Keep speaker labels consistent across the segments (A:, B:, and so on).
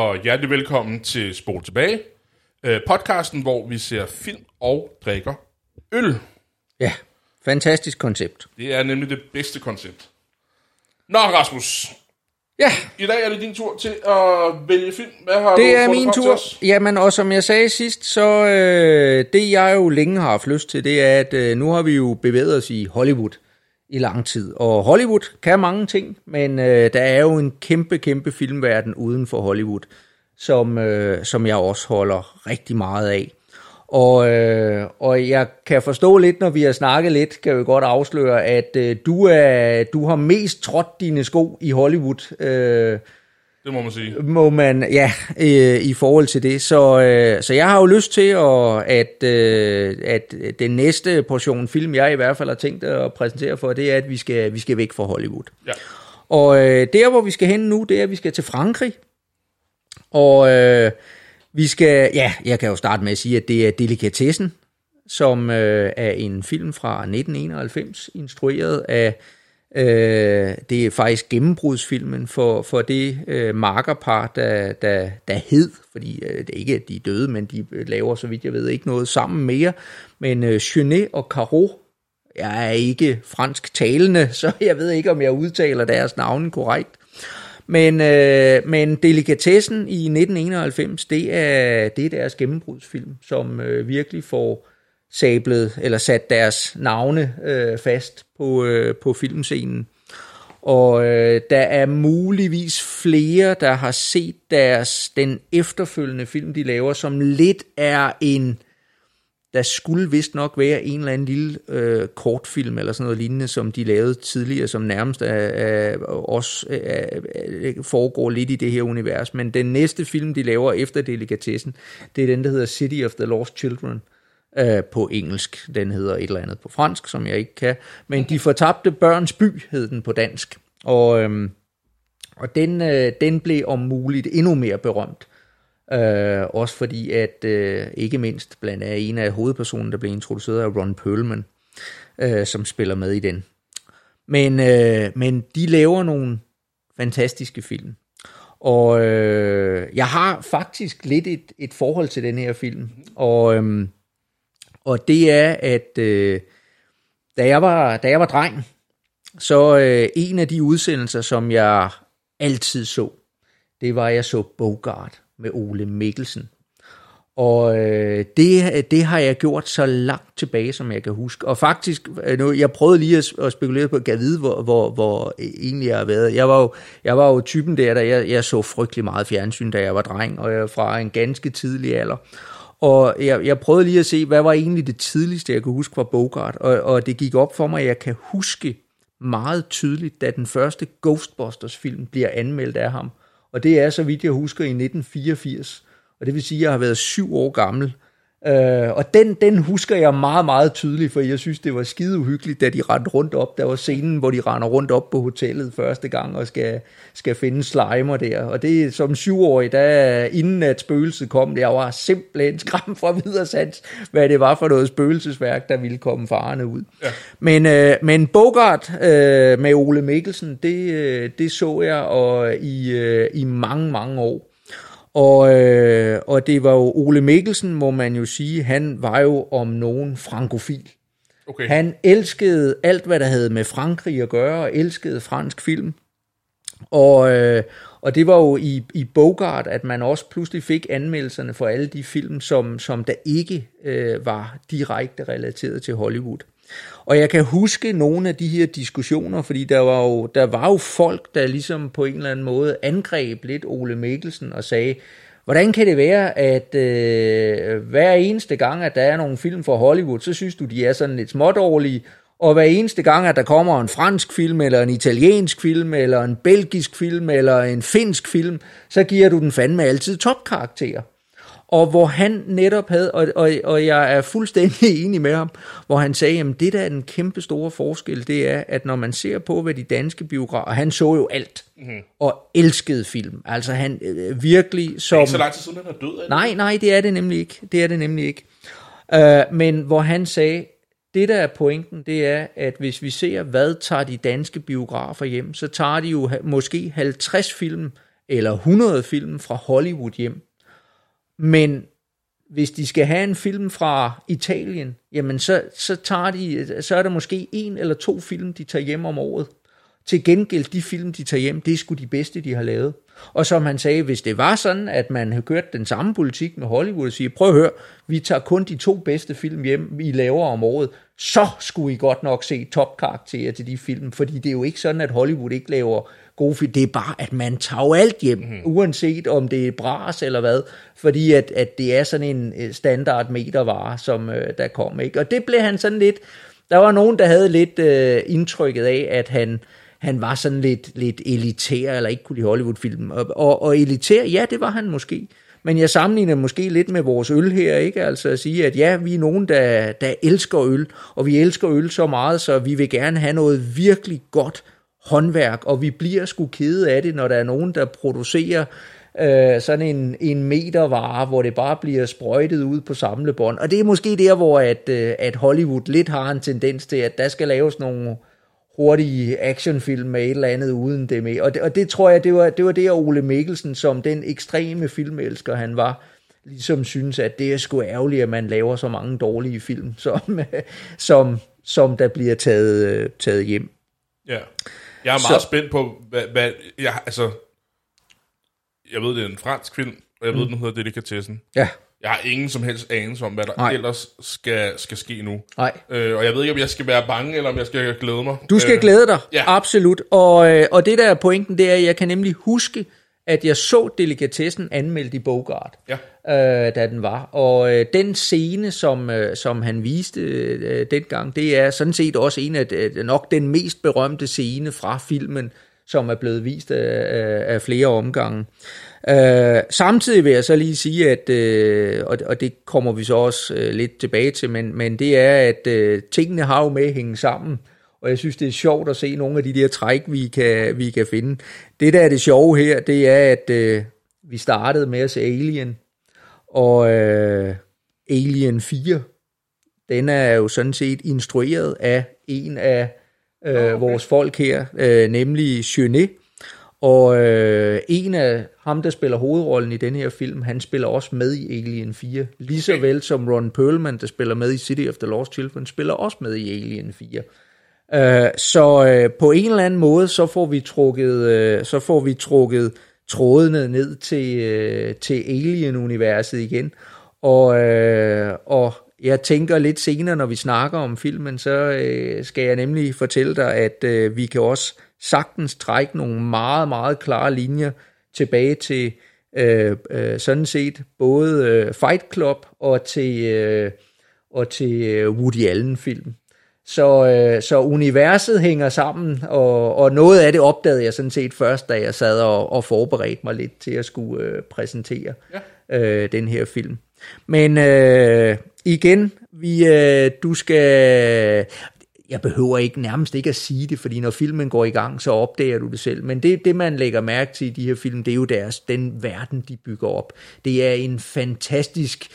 A: og hjertelig velkommen til Spol Tilbage, øh, podcasten, hvor vi ser film og drikker øl.
B: Ja, fantastisk koncept.
A: Det er nemlig det bedste koncept. Nå, Rasmus.
B: Ja,
A: I dag er det din tur til at vælge film. Hvad har du
B: det er
A: fundet
B: min tur. Jamen, og som jeg sagde sidst, så øh, det jeg jo længe har haft lyst til, det er, at øh, nu har vi jo bevæget os i Hollywood i lang tid. Og Hollywood kan mange ting, men øh, der er jo en kæmpe, kæmpe filmverden uden for Hollywood, som, øh, som jeg også holder rigtig meget af. Og, øh, og jeg kan forstå lidt, når vi har snakket lidt, kan vi godt afsløre, at øh, du, er, du har mest trådt dine sko i Hollywood. Øh,
A: det må man sige.
B: må man, ja, øh, i forhold til det. Så, øh, så jeg har jo lyst til, at, at, øh, at den næste portion film, jeg i hvert fald har tænkt at præsentere for, det er, at vi skal, vi skal væk fra Hollywood.
A: Ja.
B: Og øh, der, hvor vi skal hen nu, det er, at vi skal til Frankrig. Og øh, vi skal, ja, jeg kan jo starte med at sige, at det er Delikatessen, som øh, er en film fra 1991, instrueret af, øh, det er faktisk gennembrudsfilmen for, for det øh, markerpar, der, der, der hed, fordi øh, det er ikke, at de er døde, men de øh, laver, så vidt jeg ved, ikke noget sammen mere, men øh, Genet og Caro, jeg er ikke fransk talende, så jeg ved ikke, om jeg udtaler deres navne korrekt. Men, øh, men Delikatessen i 1991, det er, det er deres gennembrudsfilm, som øh, virkelig får sablet eller sat deres navne øh, fast på, øh, på filmscenen. Og øh, der er muligvis flere, der har set deres den efterfølgende film, de laver, som lidt er en der skulle vist nok være en eller anden lille øh, kortfilm eller sådan noget lignende, som de lavede tidligere, som nærmest er, er, også er, er, foregår lidt i det her univers. Men den næste film, de laver efter Delikatessen, det er den, der hedder City of the Lost Children øh, Øh, på engelsk. Den hedder et eller andet på fransk, som jeg ikke kan. Men De fortabte børns by hed den på dansk. Og, øhm, og den, øh, den blev om muligt endnu mere berømt. Øh, også fordi, at øh, ikke mindst blandt andet en af hovedpersonerne, der blev introduceret af Ron Perlman, øh, som spiller med i den. Men, øh, men de laver nogle fantastiske film. Og øh, jeg har faktisk lidt et, et forhold til den her film. Og, øh, og det er, at øh, da, jeg var, da jeg var dreng, så øh, en af de udsendelser, som jeg altid så, det var, at jeg så Bogart med Ole Mikkelsen. Og øh, det, det har jeg gjort så langt tilbage, som jeg kan huske. Og faktisk, øh, nu, jeg prøvede lige at, at spekulere på, at jeg vide, hvor, hvor, hvor egentlig jeg har været. Jeg var jo, jeg var jo typen der, der jeg, jeg så frygtelig meget fjernsyn, da jeg var dreng, og jeg fra en ganske tidlig alder. Og jeg, jeg prøvede lige at se, hvad var egentlig det tidligste, jeg kunne huske fra Bogart. Og, og det gik op for mig, at jeg kan huske meget tydeligt, da den første Ghostbusters-film bliver anmeldt af ham. Og det er, så vidt jeg husker, i 1984. Og det vil sige, at jeg har været syv år gammel. Øh, og den, den husker jeg meget, meget tydeligt, for jeg synes, det var skide uhyggeligt, da de rendte rundt op. Der var scenen, hvor de render rundt op på hotellet første gang og skal, skal finde slimer der. Og det er som syvårig, der, inden at spøgelset kom, jeg var simpelthen skræmt fra videre sans, hvad det var for noget spøgelsesværk, der ville komme farerne ud. Ja. Men, øh, men Bogart øh, med Ole Mikkelsen, det, øh, det så jeg og i, øh, i mange, mange år. Og, øh, og det var jo Ole Mikkelsen, må man jo sige, han var jo om nogen frankofil.
A: Okay.
B: Han elskede alt, hvad der havde med Frankrig at gøre, og elskede fransk film. Og, øh, og det var jo i, i Bogart, at man også pludselig fik anmeldelserne for alle de film, som, som der ikke øh, var direkte relateret til Hollywood. Og jeg kan huske nogle af de her diskussioner, fordi der var jo, der var jo folk, der ligesom på en eller anden måde angreb lidt Ole Mikkelsen og sagde, hvordan kan det være, at øh, hver eneste gang, at der er nogle film fra Hollywood, så synes du, de er sådan lidt smådårlige, og hver eneste gang, at der kommer en fransk film, eller en italiensk film, eller en belgisk film, eller en finsk film, så giver du den fandme altid topkarakterer og hvor han netop havde, og, og, og jeg er fuldstændig enig med ham, hvor han sagde, at det der er den kæmpe store forskel, det er, at når man ser på, hvad de danske biografer, og han så jo alt, mm-hmm. og elskede film, altså han øh, virkelig som...
A: Det er ikke så lang tid siden, han er død det.
B: Nej, nej, det er det nemlig ikke. Det er det nemlig ikke. Uh, men hvor han sagde, det der er pointen, det er, at hvis vi ser, hvad tager de danske biografer hjem, så tager de jo måske 50 film eller 100 film fra Hollywood hjem. Men hvis de skal have en film fra Italien, jamen så, så, tager de, så er der måske en eller to film, de tager hjem om året. Til gengæld, de film, de tager hjem, det er sgu de bedste, de har lavet. Og som han sagde, hvis det var sådan, at man havde kørt den samme politik med Hollywood og sige, prøv at høre, vi tager kun de to bedste film hjem, I laver om året, så skulle I godt nok se topkarakterer til de film, fordi det er jo ikke sådan, at Hollywood ikke laver gode film. Det er bare, at man tager alt hjem, mm. uanset om det er bras eller hvad, fordi at, at det er sådan en øh, standard metervare, som øh, der kom. Ikke? Og det blev han sådan lidt, der var nogen, der havde lidt øh, indtrykket af, at han, han var sådan lidt, lidt elitær, eller ikke kunne lide Hollywood-film. Og, og, og elitær, ja, det var han måske. Men jeg sammenligner måske lidt med vores øl her, ikke? Altså at sige, at ja, vi er nogen, der, der elsker øl, og vi elsker øl så meget, så vi vil gerne have noget virkelig godt håndværk, og vi bliver sgu kede af det, når der er nogen, der producerer øh, sådan en, en metervare, hvor det bare bliver sprøjtet ud på samlebånd. Og det er måske der, hvor at, øh, at Hollywood lidt har en tendens til, at der skal laves nogle hurtige actionfilm med et eller andet uden det med. Og det, og det tror jeg, det var, det var det, Ole Mikkelsen, som den ekstreme filmelsker han var, ligesom synes, at det er sgu ærgerligt, at man laver så mange dårlige film, som, som, som der bliver taget, øh, taget hjem.
A: Ja. Jeg er meget
B: Så-
A: spændt på, hvad, hvad jeg, altså, jeg ved, det er en fransk film, og jeg ved, den hedder Delikatessen.
B: Ja,
A: Jeg har ingen som helst anelse om, hvad der
B: Nej.
A: ellers skal, skal ske nu.
B: nej.
A: Øh, og jeg ved ikke, om jeg skal være bange, eller om jeg skal glæde mig.
B: Du skal
A: øh,
B: glæde dig,
A: ja.
B: absolut. Og, øh, og det der er pointen, det er, at jeg kan nemlig huske, at jeg så delikatessen anmeldt i Bogart,
A: Ja.
B: øh, da den var. Og øh, den scene, som, øh, som han viste øh, dengang, det er sådan set også en af øh, nok den mest berømte scene fra filmen, som er blevet vist af, af, af flere omgange. Øh, samtidig vil jeg så lige sige, at, øh, og, og det kommer vi så også øh, lidt tilbage til, men, men det er, at øh, tingene har jo med at hænge sammen, og jeg synes, det er sjovt at se nogle af de der træk, vi kan, vi kan finde. Det, der er det sjove her, det er, at øh, vi startede med at se Alien, og øh, Alien 4, den er jo sådan set instrueret af en af øh, okay. vores folk her, øh, nemlig Jeunet. Og øh, en af ham, der spiller hovedrollen i den her film, han spiller også med i Alien 4. Lige så vel som Ron Perlman, der spiller med i City of the Lost Children, spiller også med i Alien 4. Øh, så øh, på en eller anden måde, så får vi trukket, øh, så får vi trukket trådene ned til, øh, til Alien-universet igen. Og, øh, og jeg tænker lidt senere, når vi snakker om filmen, så øh, skal jeg nemlig fortælle dig, at øh, vi kan også sagtens trække nogle meget, meget klare linjer tilbage til øh, øh, sådan set både øh, Fight Club og til, øh, og til øh, Woody Allen-film. Så, øh, så universet hænger sammen, og, og noget af det opdagede jeg sådan set først, da jeg sad og, og forberedte mig lidt til at skulle øh, præsentere ja. øh, den her film. Men øh, igen, vi, øh, du skal... Jeg behøver ikke nærmest ikke at sige det, fordi når filmen går i gang, så opdager du det selv. Men det, det man lægger mærke til i de her film, det er jo deres, den verden, de bygger op. Det er en fantastisk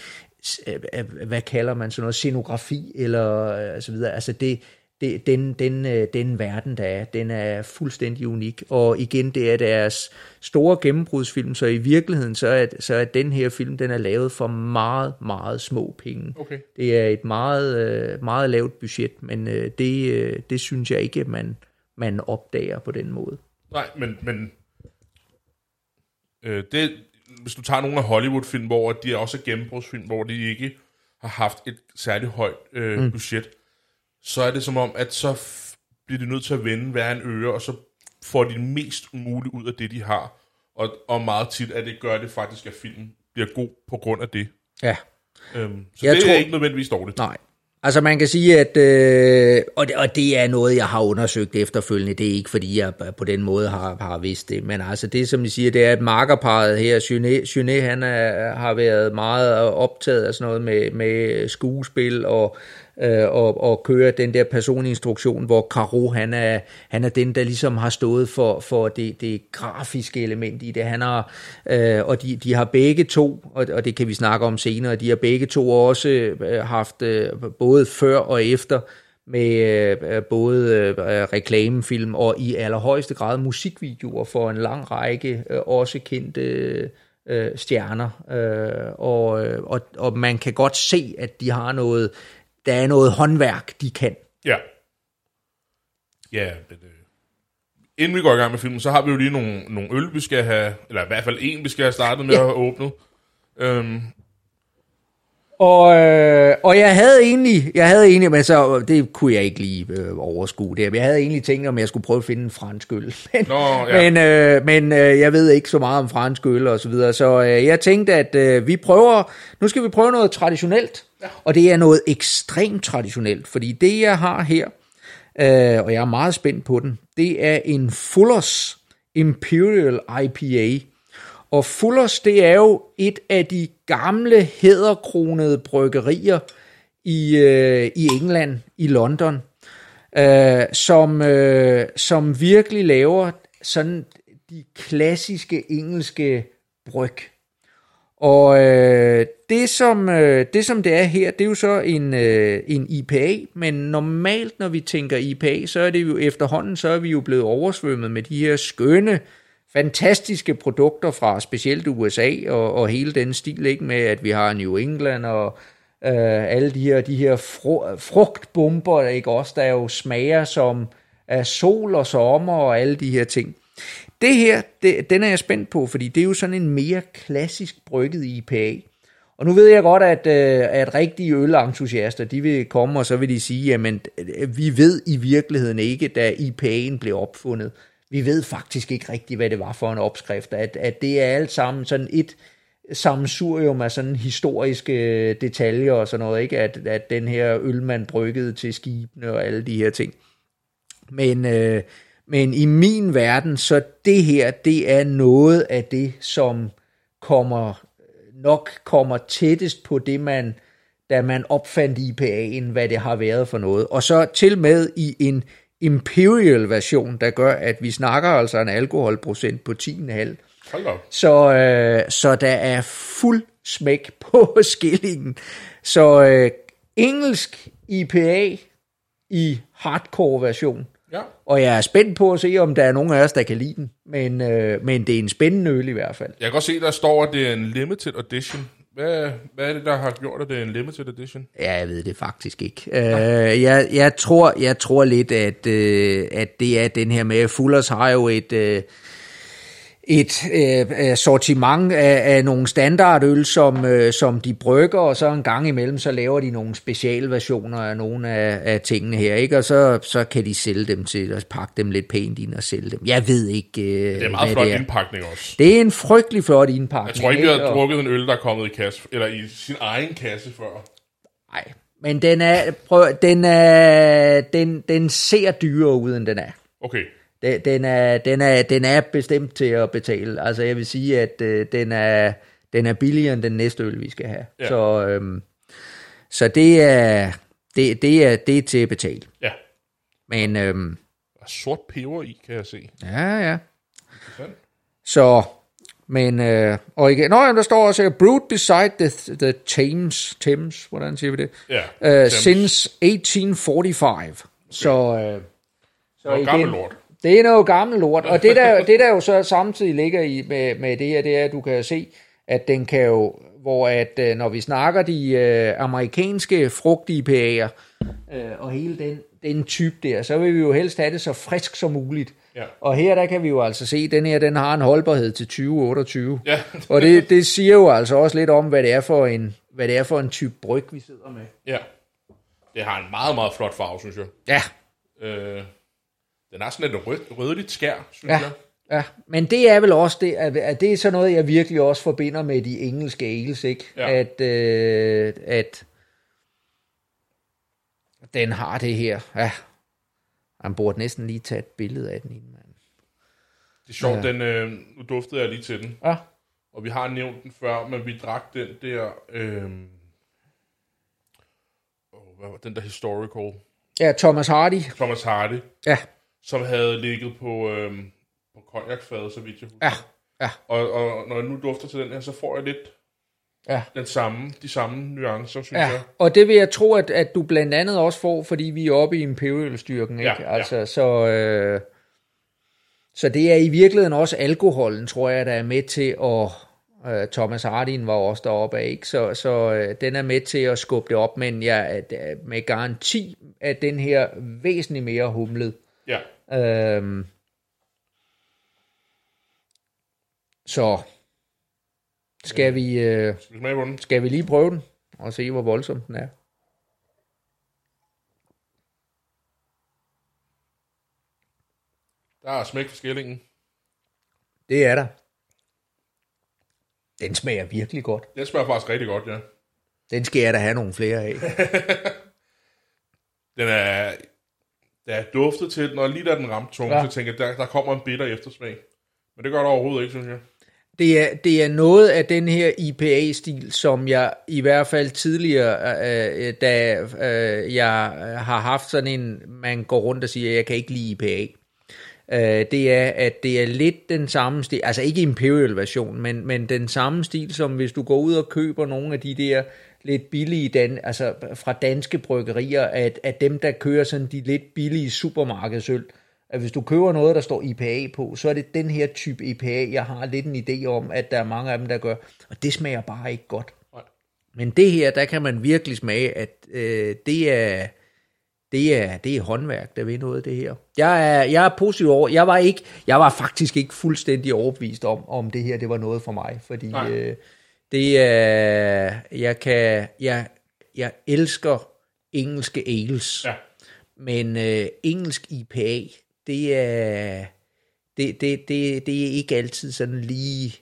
B: hvad kalder man sådan noget, scenografi eller øh, så videre. Altså det, det, den, den, øh, den verden, der er, den er fuldstændig unik. Og igen, det er deres store gennembrudsfilm, så i virkeligheden, så er, så er den her film, den er lavet for meget, meget små penge.
A: Okay.
B: Det er et meget, øh, meget lavt budget, men det, det synes jeg ikke, man, man opdager på den måde.
A: Nej, men, men øh, det, hvis du tager nogle af Hollywood-film, hvor de er også gennembrudsfilm, hvor de ikke har haft et særligt højt øh, mm. budget, så er det som om, at så f- bliver de nødt til at vende hver en øre, og så får de mest muligt ud af det, de har. Og, og meget tit, at det gør det faktisk, at filmen bliver god på grund af det.
B: Ja.
A: Øhm, så
B: Jeg
A: det
B: tror-
A: er ikke nødvendigvis dårligt.
B: Nej. Altså man kan sige, at, øh, og, det, og det er noget, jeg har undersøgt efterfølgende, det er ikke fordi, jeg på den måde har, har vidst det, men altså det, som I siger, det er, at markerparet her, Junet, han er, har været meget optaget af sådan noget med, med skuespil, og øh, og, og køre den der personinstruktion, hvor Caro, han er, han er den, der ligesom har stået for, for det, det grafiske element i det. Han har, øh, og de, de har begge to, og, og det kan vi snakke om senere, de har begge to også øh, haft, øh, både før og efter, med øh, både øh, reklamefilm og i allerhøjeste grad musikvideoer for en lang række øh, også kendte øh, stjerner. Øh, og, øh, og, og man kan godt se, at de har noget, der er noget håndværk, de kan.
A: Ja. Ja, men, øh, inden vi går i gang med filmen, så har vi jo lige nogle, nogle øl, vi skal have, eller i hvert fald en, vi skal have startet med
B: Ja.
A: at have åbnet. Øhm,
B: Og, øh, og jeg havde egentlig, jeg havde egentlig, men så, det kunne jeg ikke lige øh, overskue det. Jeg havde egentlig tænkt, om jeg skulle prøve at finde en fransk øl. Men,
A: Nå, ja.
B: men, øh, men øh, jeg ved ikke så meget om fransk øl og så videre. Så øh, jeg tænkte, at øh, vi prøver, nu skal vi prøve noget traditionelt. Ja. Og det er noget ekstremt traditionelt, fordi det jeg har her, øh, og jeg er meget spændt på den, det er en Fullers Imperial IPA. Og Fullers, det er jo et af de gamle hæderkronede bryggerier i, øh, i England, i London, øh, som, øh, som virkelig laver sådan de klassiske engelske bryg. Og øh, det, som, øh, det som det er her, det er jo så en, øh, en IPA, men normalt når vi tænker IPA, så er det jo efterhånden, så er vi jo blevet oversvømmet med de her skønne, fantastiske produkter fra specielt USA og, og hele den stil, ikke med at vi har New England og øh, alle de her, de her fru, frugtbomber, ikke også, der jo smager som af sol og sommer og alle de her ting. Det her, det, den er jeg spændt på, fordi det er jo sådan en mere klassisk brygget IPA. Og nu ved jeg godt, at, øh, at rigtige ølentusiaster, de vil komme, og så vil de sige, jamen, øh, vi ved i virkeligheden ikke, da IPA'en blev opfundet. Vi ved faktisk ikke rigtigt, hvad det var for en opskrift. At, at det er alt sammen sådan et sammensurium af sådan historiske øh, detaljer og sådan noget, ikke? At, at den her øl, man bryggede til skibene og alle de her ting. Men, øh, men i min verden, så det her, det er noget af det, som kommer nok kommer tættest på det, man, da man opfandt IPA'en, hvad det har været for noget. Og så til med i en imperial version, der gør, at vi snakker altså en alkoholprocent på 10,5.
A: hold da op.
B: Så, øh, så der er fuld smæk på skillingen. Så øh, engelsk IPA i hardcore version.
A: Ja.
B: Og jeg er spændt på at se, om der er nogen af os, der kan lide den. Men, øh, men det er en spændende øl i hvert fald.
A: Jeg kan godt se, der står, at det er en limited edition. Hvad, hvad er det, der har gjort, at det er en limited edition?
B: Ja, jeg ved det faktisk ikke. Uh, jeg, jeg, tror, jeg tror lidt, at, uh, at det er den her med, Fullers har jo et, Uh, et øh, sortiment af, af nogle standardøl, som, øh, som de brygger, og så en gang imellem, så laver de nogle specialversioner af nogle af, af tingene her, ikke? og så, så kan de sælge dem til, og pakke dem lidt pænt ind og sælge dem. Jeg ved ikke, øh,
A: Det er en meget flot
B: det er.
A: indpakning også.
B: Det er en frygtelig flot indpakning.
A: Jeg tror ikke, vi har?
B: Og-
A: drukket en øl, der er kommet i kasse, eller i sin egen kasse før.
B: Nej, men den er, prøv, den er, den, den ser dyrere ud, end den er.
A: Okay.
B: Den, den er, den er, den er bestemt til at betale. Altså, jeg vil sige, at øh, den er, den er billigere end den næste øl, vi skal have.
A: Ja.
B: Så, øhm, så det er, det, det er, det er til at betale.
A: Ja.
B: Men øhm,
A: Der er sort peber i, kan jeg se.
B: ja, ja. Så, men, øh, og igen, nå, jamen, der står også, brewed beside the, the Thames, Thames, hvordan siger vi det?
A: Ja.
B: Uh, since 1845. Så, øh, så
A: Noget gammel lort.
B: Det er noget gammel lort. Og det der, det der jo så samtidig ligger i med, med det her, det er, at du kan se, at den kan jo, hvor at øh, når vi snakker de øh, amerikanske frugt-IPA'er, øh, og hele den, den type der, så vil vi jo helst have det så frisk som muligt.
A: Ja.
B: Og her der kan vi jo altså se, at den her den har en holdbarhed til 2028.
A: Ja.
B: Og det, det siger jo altså også lidt om, hvad det er for en, hvad det er for en type bryg, vi sidder med.
A: ja. Det har en meget, meget flot farve, synes jeg.
B: Ja,
A: Øh, den har sådan et rød, rødligt skær, synes
B: Ja,
A: jeg.
B: ja, men det er vel også det, at, at det er sådan noget, jeg virkelig også forbinder med de engelske ales, ikke?
A: Ja.
B: At, øh, at den har det her. Ja, han burde næsten lige tage et billede af den inden. Man.
A: Det er sjovt, ja. den, øh, nu duftede jeg lige til den.
B: Ja,
A: Og vi har nævnt den før, men vi drak den der... Øh, oh, hvad var den der historical,
B: Ja, Thomas Hardy.
A: Thomas Hardy,
B: Ja,
A: som havde ligget på, øhm, på cognacfadet, så vidt jeg husker.
B: ja, ja,
A: Og, og når jeg nu dufter til den her, så får jeg lidt
B: ja.
A: den samme, de samme nuancer, synes
B: Ja,
A: jeg.
B: og det vil jeg tro, at, at du blandt andet også får, fordi vi er oppe i Imperial-styrken, ikke?
A: Ja, ja.
B: altså, så, øh, så det er i virkeligheden også alkoholen, tror jeg, der er med til at... Øh, Thomas Hardin var også deroppe af, ikke? Så, så øh, den er med til at skubbe det op, men jeg at, øh, med garanti er den her væsentligt mere humlet.
A: Ja.
B: Øhm, så skal vi, øh,
A: Skal vi den?
B: skal vi lige prøve den og se, hvor voldsom den er.
A: Der er smæk for skillingen.
B: Det er der. Den smager virkelig godt.
A: Den smager faktisk rigtig godt, ja.
B: Den skal jeg da have nogle flere af.
A: Den er, der er duftet til den, og lige da den ramte tungen,
B: Ja.
A: så tænker jeg, der, der kommer en bitter eftersmag. Men det gør der overhovedet ikke, synes jeg.
B: Det er, det er noget af den her IPA-stil, som jeg i hvert fald tidligere, øh, da øh, jeg har haft sådan en, man går rundt og siger, jeg kan ikke lide IPA. Øh, det er, at det er lidt den samme stil, altså ikke Imperial-version, men, men den samme stil, som hvis du går ud og køber nogle af de der lidt billige, dan, altså fra danske bryggerier, at, at dem, der kører sådan de lidt billige supermarkedsøl, at hvis du køber noget, der står IPA på, så er det den her type IPA, jeg har lidt en idé om, at der er mange af dem, der gør, og det smager bare ikke godt. Men det her, der kan man virkelig smage, at øh, det er det er, det er håndværk, der ved noget af det her. Jeg er, jeg er positiv over. Jeg var, ikke, jeg var faktisk ikke fuldstændig overbevist om, om det her det var noget for mig. Fordi øh, det er, jeg kan, jeg, jeg elsker engelske ales.
A: Ja.
B: Men øh, engelsk IPA, det er, det, det, det, det er ikke altid sådan lige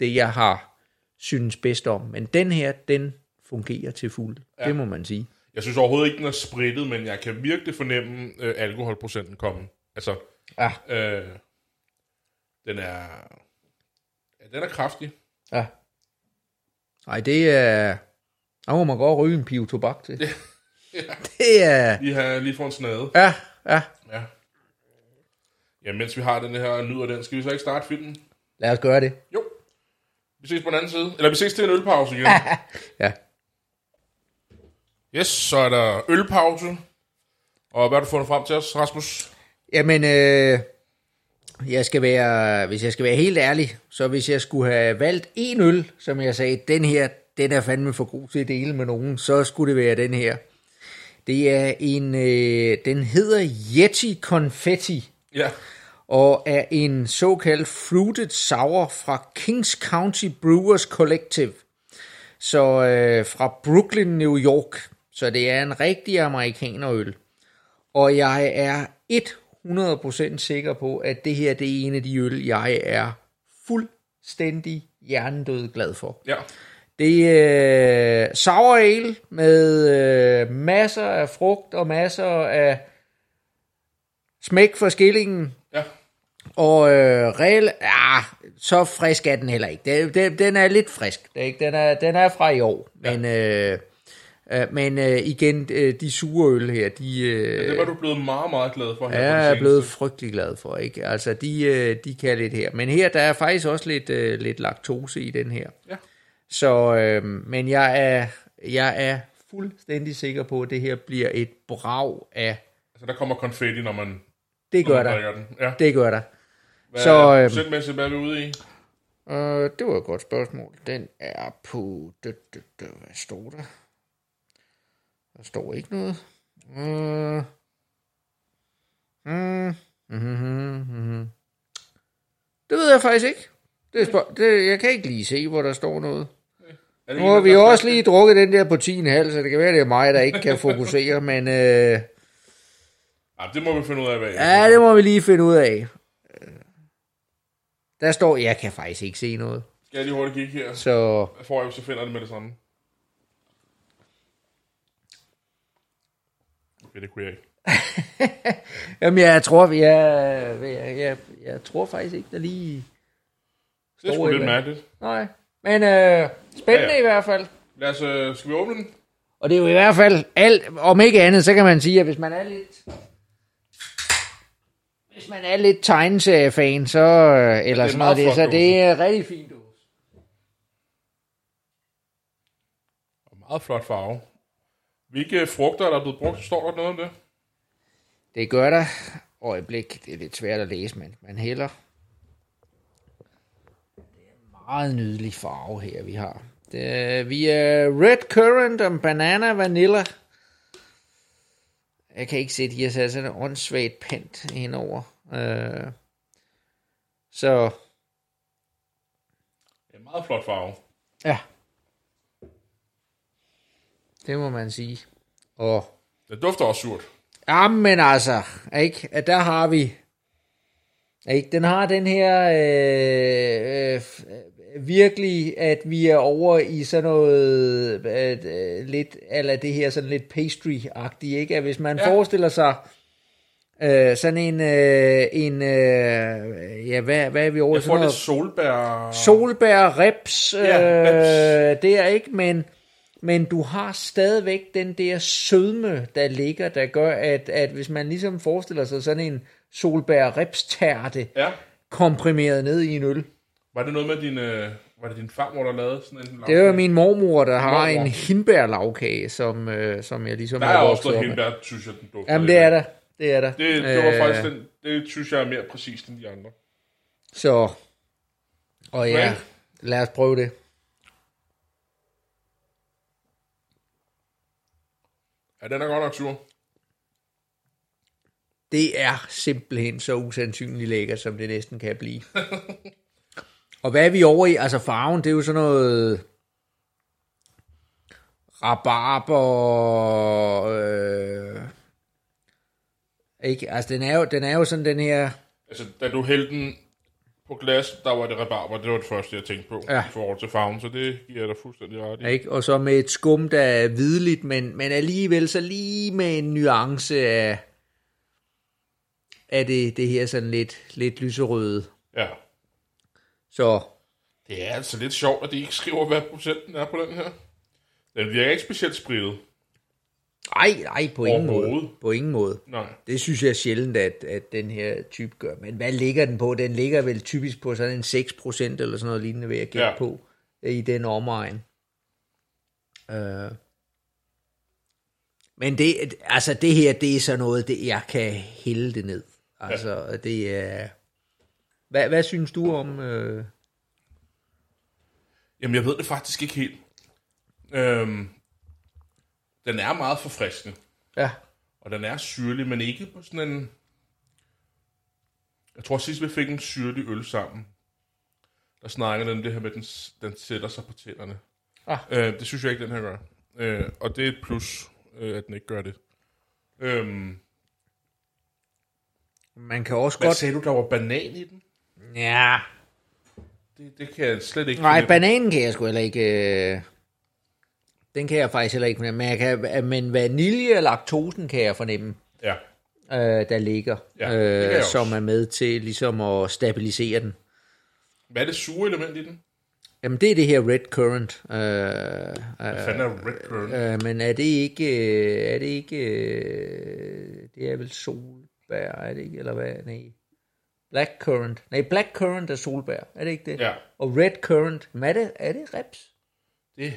B: det, jeg har synes bedst om. Men den her, den fungerer til fuld. Ja. Det må man sige.
A: Jeg synes overhovedet ikke, den er sprittet, men jeg kan virkelig fornemme øh, alkoholprocenten komme. Altså,
B: Ja,
A: øh, den er... Ja, den er kraftig.
B: ja. Nej, det er... Der må man godt ryge en pive tobak til.
A: Ja.
B: Det er...
A: Lige, her, lige for en snade.
B: Ja, ja.
A: Ja. Ja, mens vi har den her nyder den, skal vi så ikke starte filmen?
B: Lad os gøre det.
A: Jo. Vi ses på den anden side. Eller vi ses til en ølpause igen.
B: Ja.
A: yes, så er der ølpause. Og hvad har du fundet frem til os, Rasmus?
B: Jamen, øh, jeg skal være, hvis jeg skal være helt ærlig, så hvis jeg skulle have valgt en øl, som jeg sagde, den her, den er fandme for god til at dele med nogen, så skulle det være den her. Det er en, øh, den hedder Yeti Confetti,
A: Ja.
B: og er en såkaldt fruited sour fra Kings County Brewers Collective. Så øh, fra Brooklyn, New York. Så det er en rigtig amerikanerøl. Og jeg er 100% sikker på, at det her det er en af de øl, jeg er fuldstændig hjernedød glad for.
A: Ja.
B: Det er øh, sour ale med øh, masser af frugt og masser af smæk for skillingen.
A: Ja.
B: Og øh, regel, ja, så frisk er den heller ikke. Den, den, den er lidt frisk. Det ikke? Den, er, den er fra i år. Men, øh, øh, men øh, igen, øh, de sure øl her, de... Øh,
A: Det var du blevet meget, meget glad for her det
B: jeg er blevet frygtelig glad for, ikke? Altså, de, øh, de kan lidt her. Men her, der er faktisk også lidt, øh, lidt laktose i den her.
A: Ja.
B: Så, øh, men jeg er, jeg er fuldstændig sikker på, at det her bliver et brag af...
A: Altså, der kommer konfetti, når man,
B: Det gør der.
A: den. Ja.
B: Det gør der.
A: Hvad,
B: så,
A: så,
B: øh,
A: Procentmæssigt, hvad er vi ude i?
B: Øh, det var et godt spørgsmål. Den er på... Hvad står der? Der står ikke noget. Øh, mm, mm, mm, mm. Det ved jeg faktisk ikke. Det er spørg- det, jeg kan ikke lige se, hvor der står noget. Nu har vi også lige drukket den der på 10,5, så det kan være, det er mig, der ikke kan fokusere, men øh,
A: Ja, det må vi finde ud af, hvad
B: ja, det må vi lige finde ud af. Der står, jeg kan faktisk ikke se noget,
A: Skal jeg lige hurtigt kigge her?
B: så
A: Hvad får jeg, så finder jeg det med det samme. Okay, det kunne jeg ikke.
B: Jamen, jeg tror, jeg, jeg, jeg, jeg tror faktisk ikke, der lige...
A: Det er sgu lidt mærkeligt.
B: Nej, men øh, spændende
A: Ja, ja.
B: i hvert fald.
A: Lad os, øh, skal vi åbne den?
B: Og det er jo i hvert fald alt, om ikke andet, så kan man sige, at hvis man er lidt... Hvis man er lidt tegneseriefan, så... øh, Eller
A: er
B: sådan noget, det, så det er rigtig fint. dåse.
A: Meget flot farve. Hvilke frugter er der blevet brugt? Står der noget om det?
B: Det gør der. Øjeblik, det er lidt svært at læse, men man hælder. Det er en meget nydelig farve her, vi har. Det vi er red currant og banana vanilla. Jeg kan ikke se, at de har sat sådan en åndssvagt pant indover. Øh, så
A: Det er en meget flot farve.
B: ja. Det må man sige. Og
A: Det dufter også surt.
B: Jamen altså, ikke? At Der har vi... Ikke? Den har den her øh, øh, virkelig, at vi er over i sådan noget øh, øh, lidt, eller det her sådan lidt pastry-agtigt, ikke? At hvis man ja.
A: Ja.
B: forestiller sig øh, sådan en, øh, en øh, ja, hvad, hvad er vi over?
A: Jeg får lidt solbær.
B: solbær, reps,
A: Ja,
B: øh,
A: reps.
B: det er ikke, men, men du har stadigvæk den der sødme, der ligger, der gør, at, at hvis man ligesom forestiller sig sådan en solbær reps tærte,
A: Ja.
B: komprimeret ned i en øl.
A: Var det noget med din... Øh, var det din farmor, der lavede sådan en
B: Det er jo min mormor, der har
A: Mormor.
B: en hindbærlavkage, som, øh, som jeg ligesom
A: Der er også noget hindbær, synes jeg, den dufter
B: Jamen, det er der. Det er der.
A: Det, det var
B: Øh,
A: faktisk den, det synes jeg er mere præcist end de andre.
B: Så, og ja, lad os prøve det.
A: Ja, den er godt nok sur.
B: Det er simpelthen så usandsynligt lækkert, som det næsten kan blive. og hvad er vi over i? Altså farven, det er jo sådan noget rabarber, øh, ikke? Altså den er, jo, den er jo sådan den her,
A: Altså, da du hældte den på glas, der var det rabarber. Det var det første, jeg tænkte på
B: Ja.
A: i forhold til farven. Så det giver dig fuldstændig ret i.
B: ikke? Og så med et skum, der er hvidligt, men, men alligevel så lige med en nuance af, af det, det her sådan lidt, lidt lyserøde.
A: Ja.
B: Så
A: Det er altså lidt sjovt, at de ikke skriver, hvad procenten er på den her. Den virker ikke specielt spritet.
B: Ej, ej, på ingen måde. På ingen måde.
A: Nej.
B: Det synes jeg er sjældent, at, at den her type gør. Men hvad ligger den på? Den ligger vel typisk på sådan en 6% eller sådan noget lignende, vil jeg gætte ja.
A: Ja.
B: på, i den omegn. Øh. Men det, altså det her, det er sådan noget, det, jeg kan hælde det ned. Altså, ja. det er... Hvad, hvad synes du om... Øh...
A: Jamen, jeg ved det faktisk ikke helt. Øhm, den er meget forfriskende.
B: Ja,
A: Og den er syrlig, men ikke på sådan en... Jeg tror sidst vi fik en syrlig øl sammen, der snakkede den om det her med, at den, den sætter sig på tænderne.
B: Ah.
A: Øh, det synes jeg ikke, den her gør. Øh, og det er et plus, øh, at den ikke gør det. Øhm,
B: man kan også
A: hvad
B: godt...
A: sagde du, der var banan i den?
B: Ja,
A: Det, det kan jeg slet ikke
B: Nej,
A: fornemme.
B: bananen kan jeg sgu heller ikke... Øh... Den kan jeg faktisk heller ikke fornemme. Men, jeg kan, men vanilje og laktosen kan jeg fornemme,
A: Ja,
B: øh, der ligger.
A: Ja,
B: øh, som er med til ligesom at stabilisere den.
A: hvad er det sure element i den?
B: Jamen, det er det her red currant. Øh,
A: Hvad fanden er red currant?
B: øh, men er det ikke... øh, Er det ikke... Øh, det er vel solbær, er det ikke? Eller hvad? Nej. Black currant. Nej, black currant er solbær. Er det ikke det?
A: Ja.
B: Og red currant, men er det, er det reps?
A: Det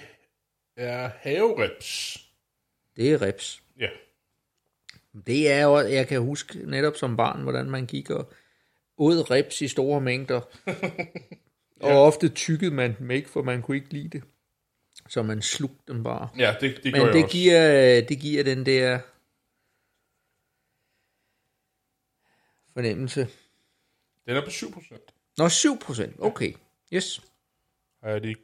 A: er havereps.
B: Det er reps.
A: Ja.
B: Det er jo, jeg kan huske netop som barn, hvordan man gik og åd reps i store mængder. Og ofte tykkede man dem ikke, for man kunne ikke lide det. Så man slugte dem bare.
A: Ja, det, det
B: Men det
A: også.
B: giver, det giver den der fornemmelse.
A: Den er på 7%.
B: Nå, 7 procent. Okay. Yes.
A: Har jeg lige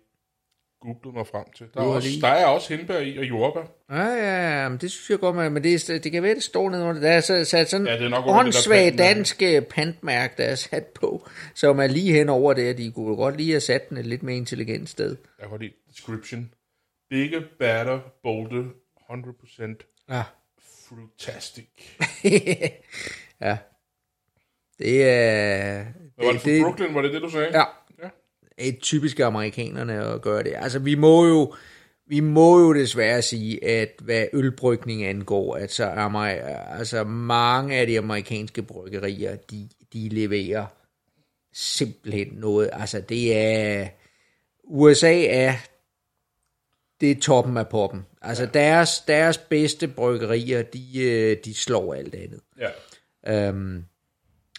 A: googlet mig frem til. Der er, også, der er også hindbær i, og jordbær.
B: Ja, ja, ja, men det synes jeg godt, man- men det, det kan være, det står nede under. Der er så- sat sådan
A: Ja, det er nok det
B: åndssvagt dansk øh, pantmærke, der er sat på, som er lige hen over det, de kunne godt lige have sat den et lidt mere intelligent sted.
A: Jeg kan lide description. Bigger, batter, bolder, 100%
B: Ja.
A: frutastic.
B: ja. Det er...
A: Hvad var det for
B: det,
A: Brooklyn? Var det det, du sagde?
B: Ja. Et typisk amerikanerne at gøre det. Altså, vi må jo... vi må jo desværre sige, at hvad ølbrygning angår, at så er mig, altså mange af de amerikanske bryggerier, de, de leverer simpelthen noget. Altså det er, USA er, det er toppen af poppen. Altså ja. deres, deres bedste bryggerier, de, øh, de slår alt andet.
A: Ja.
B: Øhm,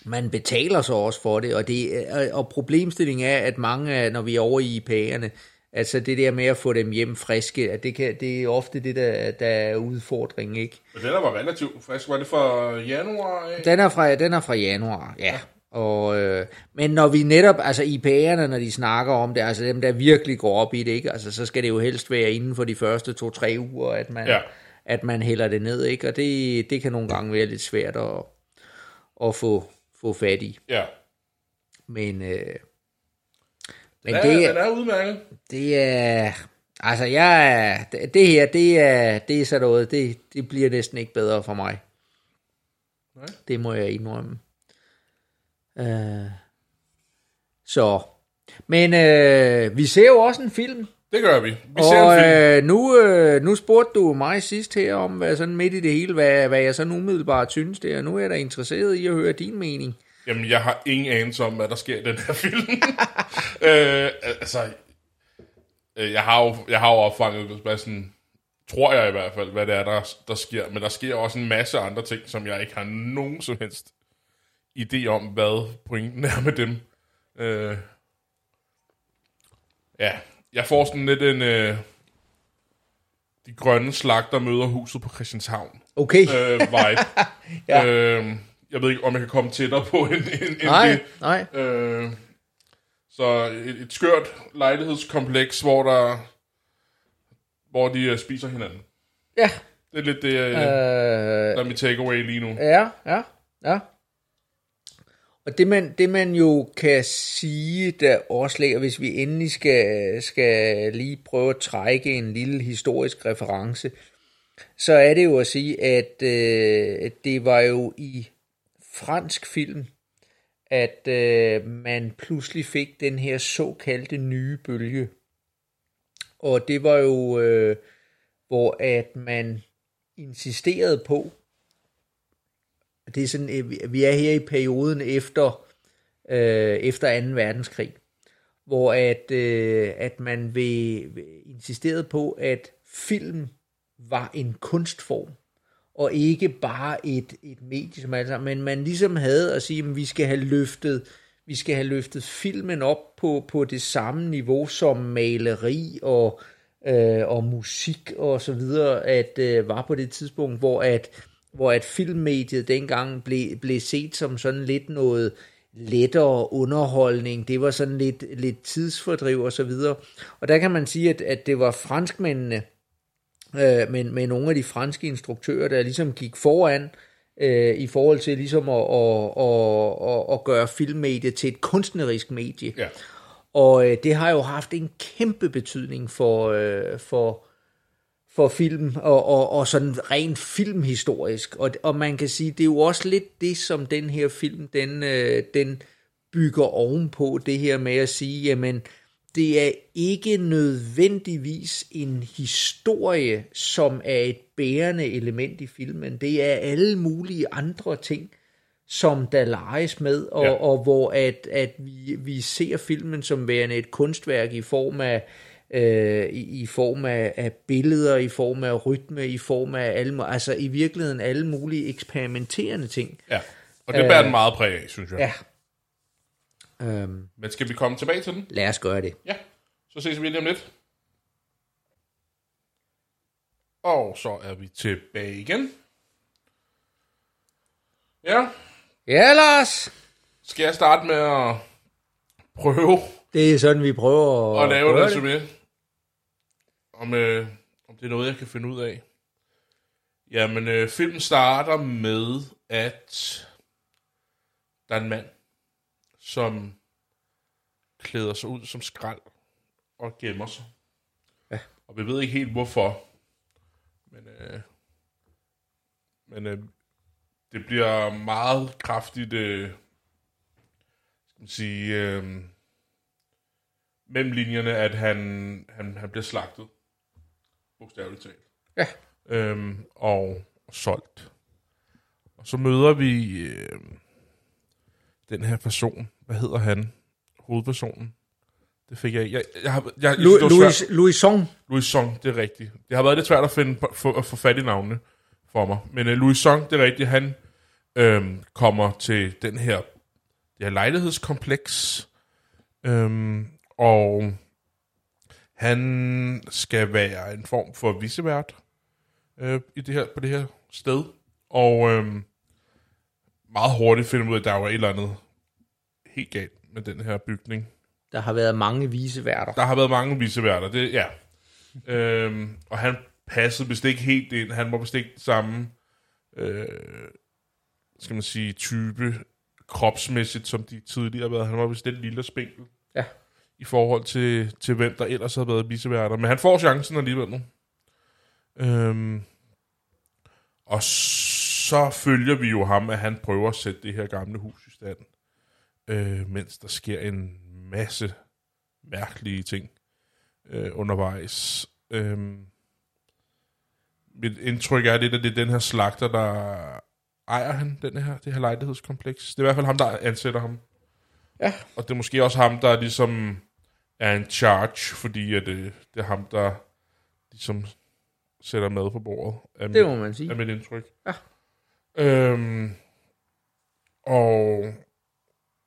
B: man betaler så også for det, og, det, og problemstillingen er, at mange, når vi er over i IPA'erne, altså det der med at få dem hjem friske, at det, kan, det er ofte det, der, der er udfordringen, ikke?
A: Men den var relativt frisk. Var det fra januar af?
B: Den er fra, den er fra januar, ja. Og, øh, men når vi netop, altså IPA'erne, når de snakker om det, altså dem, der virkelig går op i det, ikke? Altså, så skal det jo helst være inden for de første to-tre uger, at man,
A: Ja.
B: at man hælder det ned, ikke? Og det, det kan nogle gange være lidt svært at, at få, få fat i.
A: Ja.
B: Men, øh, men
A: Den er,
B: det,
A: den er udmærket.
B: det er... Altså, jeg det- her, det er, det er så noget, det, det bliver næsten ikke bedre for mig.
A: Nej.
B: Det må jeg indrømme. Øh, så, men øh, vi ser jo også en film,
A: Det gør vi. Vi ser
B: og øh, nu, øh, nu spurgte du mig sidst her om, hvad sådan midt i det hele, hvad, hvad jeg sådan umiddelbart synes det, og nu er jeg da interesseret i at høre din mening.
A: Jamen, jeg har ingen anelse om, hvad der sker i den her film. øh, altså, øh, jeg har jo, jeg har jo opfanget, hvad sådan, tror jeg i hvert fald, hvad det er, der, der sker. Men der sker også en masse andre ting, som jeg ikke har nogen som helst idé om, hvad pointen er med dem. Øh, ja, jeg får sådan lidt en... Øh, de grønne slagter møder huset på Christianshavn
B: Okay,
A: øh, vibe.
B: Ja.
A: øh, jeg ved ikke, om jeg kan komme tættere på end, end, end
B: nej,
A: det.
B: nej.
A: Øh, så et, et skørt lejlighedskompleks, hvor der hvor de uh, spiser hinanden.
B: Ja,
A: Det er lidt det, uh,
B: øh,
A: der er mit takeaway lige nu.
B: Ja, ja, ja. Og det man, det man jo kan sige, der også ligger, hvis vi endelig skal, skal lige prøve at trække en lille historisk reference, så er det jo at sige, at øh, det var jo i fransk film, at øh, man pludselig fik den her såkaldte nye bølge. Og det var jo, øh, hvor at man insisterede på, det er sådan, øh, vi- er her i perioden efter, øh, efter 2. verdenskrig, hvor at, øh, at man vil, vil insisterede på, at film var en kunstform, og ikke bare et, et medie, som altså, men man ligesom havde at sige, at vi skal have løftet, vi skal have løftet filmen op på, på det samme niveau som maleri og, øh, og musik og så videre, at øh, var på det tidspunkt, hvor at, hvor at filmmediet dengang blev, blev set som sådan lidt noget lettere underholdning, det var sådan lidt, lidt tidsfordriv og så videre. Og der kan man sige, at, at det var franskmændene, øh, med, med nogle af de franske instruktører, der ligesom gik foran øh, i forhold til ligesom at, at, at, at, at gøre filmmediet til et kunstnerisk medie.
A: Ja.
B: Og øh, det har jo haft en kæmpe betydning for, øh, for, for film, og, og, og sådan rent filmhistorisk. Og, og man kan sige, det er jo også lidt det, som den her film, den, øh, den bygger ovenpå, det her med at sige, jamen, det er ikke nødvendigvis en historie, som er et bærende element i filmen. Det er alle mulige andre ting, som der leges med, og,
A: Ja.
B: og hvor at, at vi, vi ser filmen som værende et kunstværk i form af øh, i, i form af, af billeder, i form af rytme, i form af alle, altså i virkeligheden alle mulige eksperimenterende ting.
A: Ja. Og det bærer den meget præg af, synes jeg.
B: Ja. Øhm,
A: Men skal vi komme tilbage til den?
B: lad os gøre det.
A: Ja. Så ses vi lige om lidt. Og så er vi tilbage igen. Ja.
B: Ja, Lars!
A: Skal jeg starte med at prøve
B: Det er sådan, vi prøver at,
A: at lave et
B: det.
A: resume? Om, øh, om det er noget, jeg kan finde ud af. Jamen, øh, filmen starter med, at der er en mand, som klæder sig ud som skrald og gemmer sig.
B: Ja.
A: Og vi ved ikke helt hvorfor. Men, øh, men øh, det bliver meget kraftigt, øh, skal man sige, øh, mellem linjerne, at han, han, han bliver slagtet. bogstaveligt talt.
B: Ja.
A: Øhm, og, solgt. Og så møder vi øh, den her person. Hvad hedder han? Hovedpersonen. Det fik jeg. Jeg, jeg, jeg, jeg,
B: Louis,
A: det var
B: Louis, Louis Song.
A: Louis Song, det er rigtigt. Det har været lidt svært at, finde, få, at få fat i navnene for mig. Men uh, Louis Song, det er rigtigt, han øhm, kommer til den her, det her lejlighedskompleks, øhm, og han skal være en form for visevært øh, i det her, på det her sted. Og øhm, meget hurtigt finder man ud af, at der var et eller andet helt galt med den her bygning.
B: Der har været mange viseværter.
A: Der har været mange viseværter, det ja. øhm, og han passede vist ikke helt ind. Han var vist ikke samme, øh, skal man sige, type kropsmæssigt, som de tidligere har været. Han var vist lidt lille og spinkel. I forhold til, til hvem der ellers havde været viseværter. Men han får chancen alligevel nu. Øhm, og så følger vi jo ham, at han prøver at sætte det her gamle hus i stand. Øh, mens der sker en masse mærkelige ting øh, undervejs. Øhm, mit indtryk er lidt, at det er den her slagter, der ejer han, den her, det her lejlighedskompleks. Det er i hvert fald ham, der ansætter ham.
B: Ja.
A: Og det er måske også ham, der ligesom er en charge, fordi at det, det er ham, der ligesom sætter mad på bordet. Er
B: Det må man sige.
A: er mit indtryk.
B: Ja.
A: Øhm, og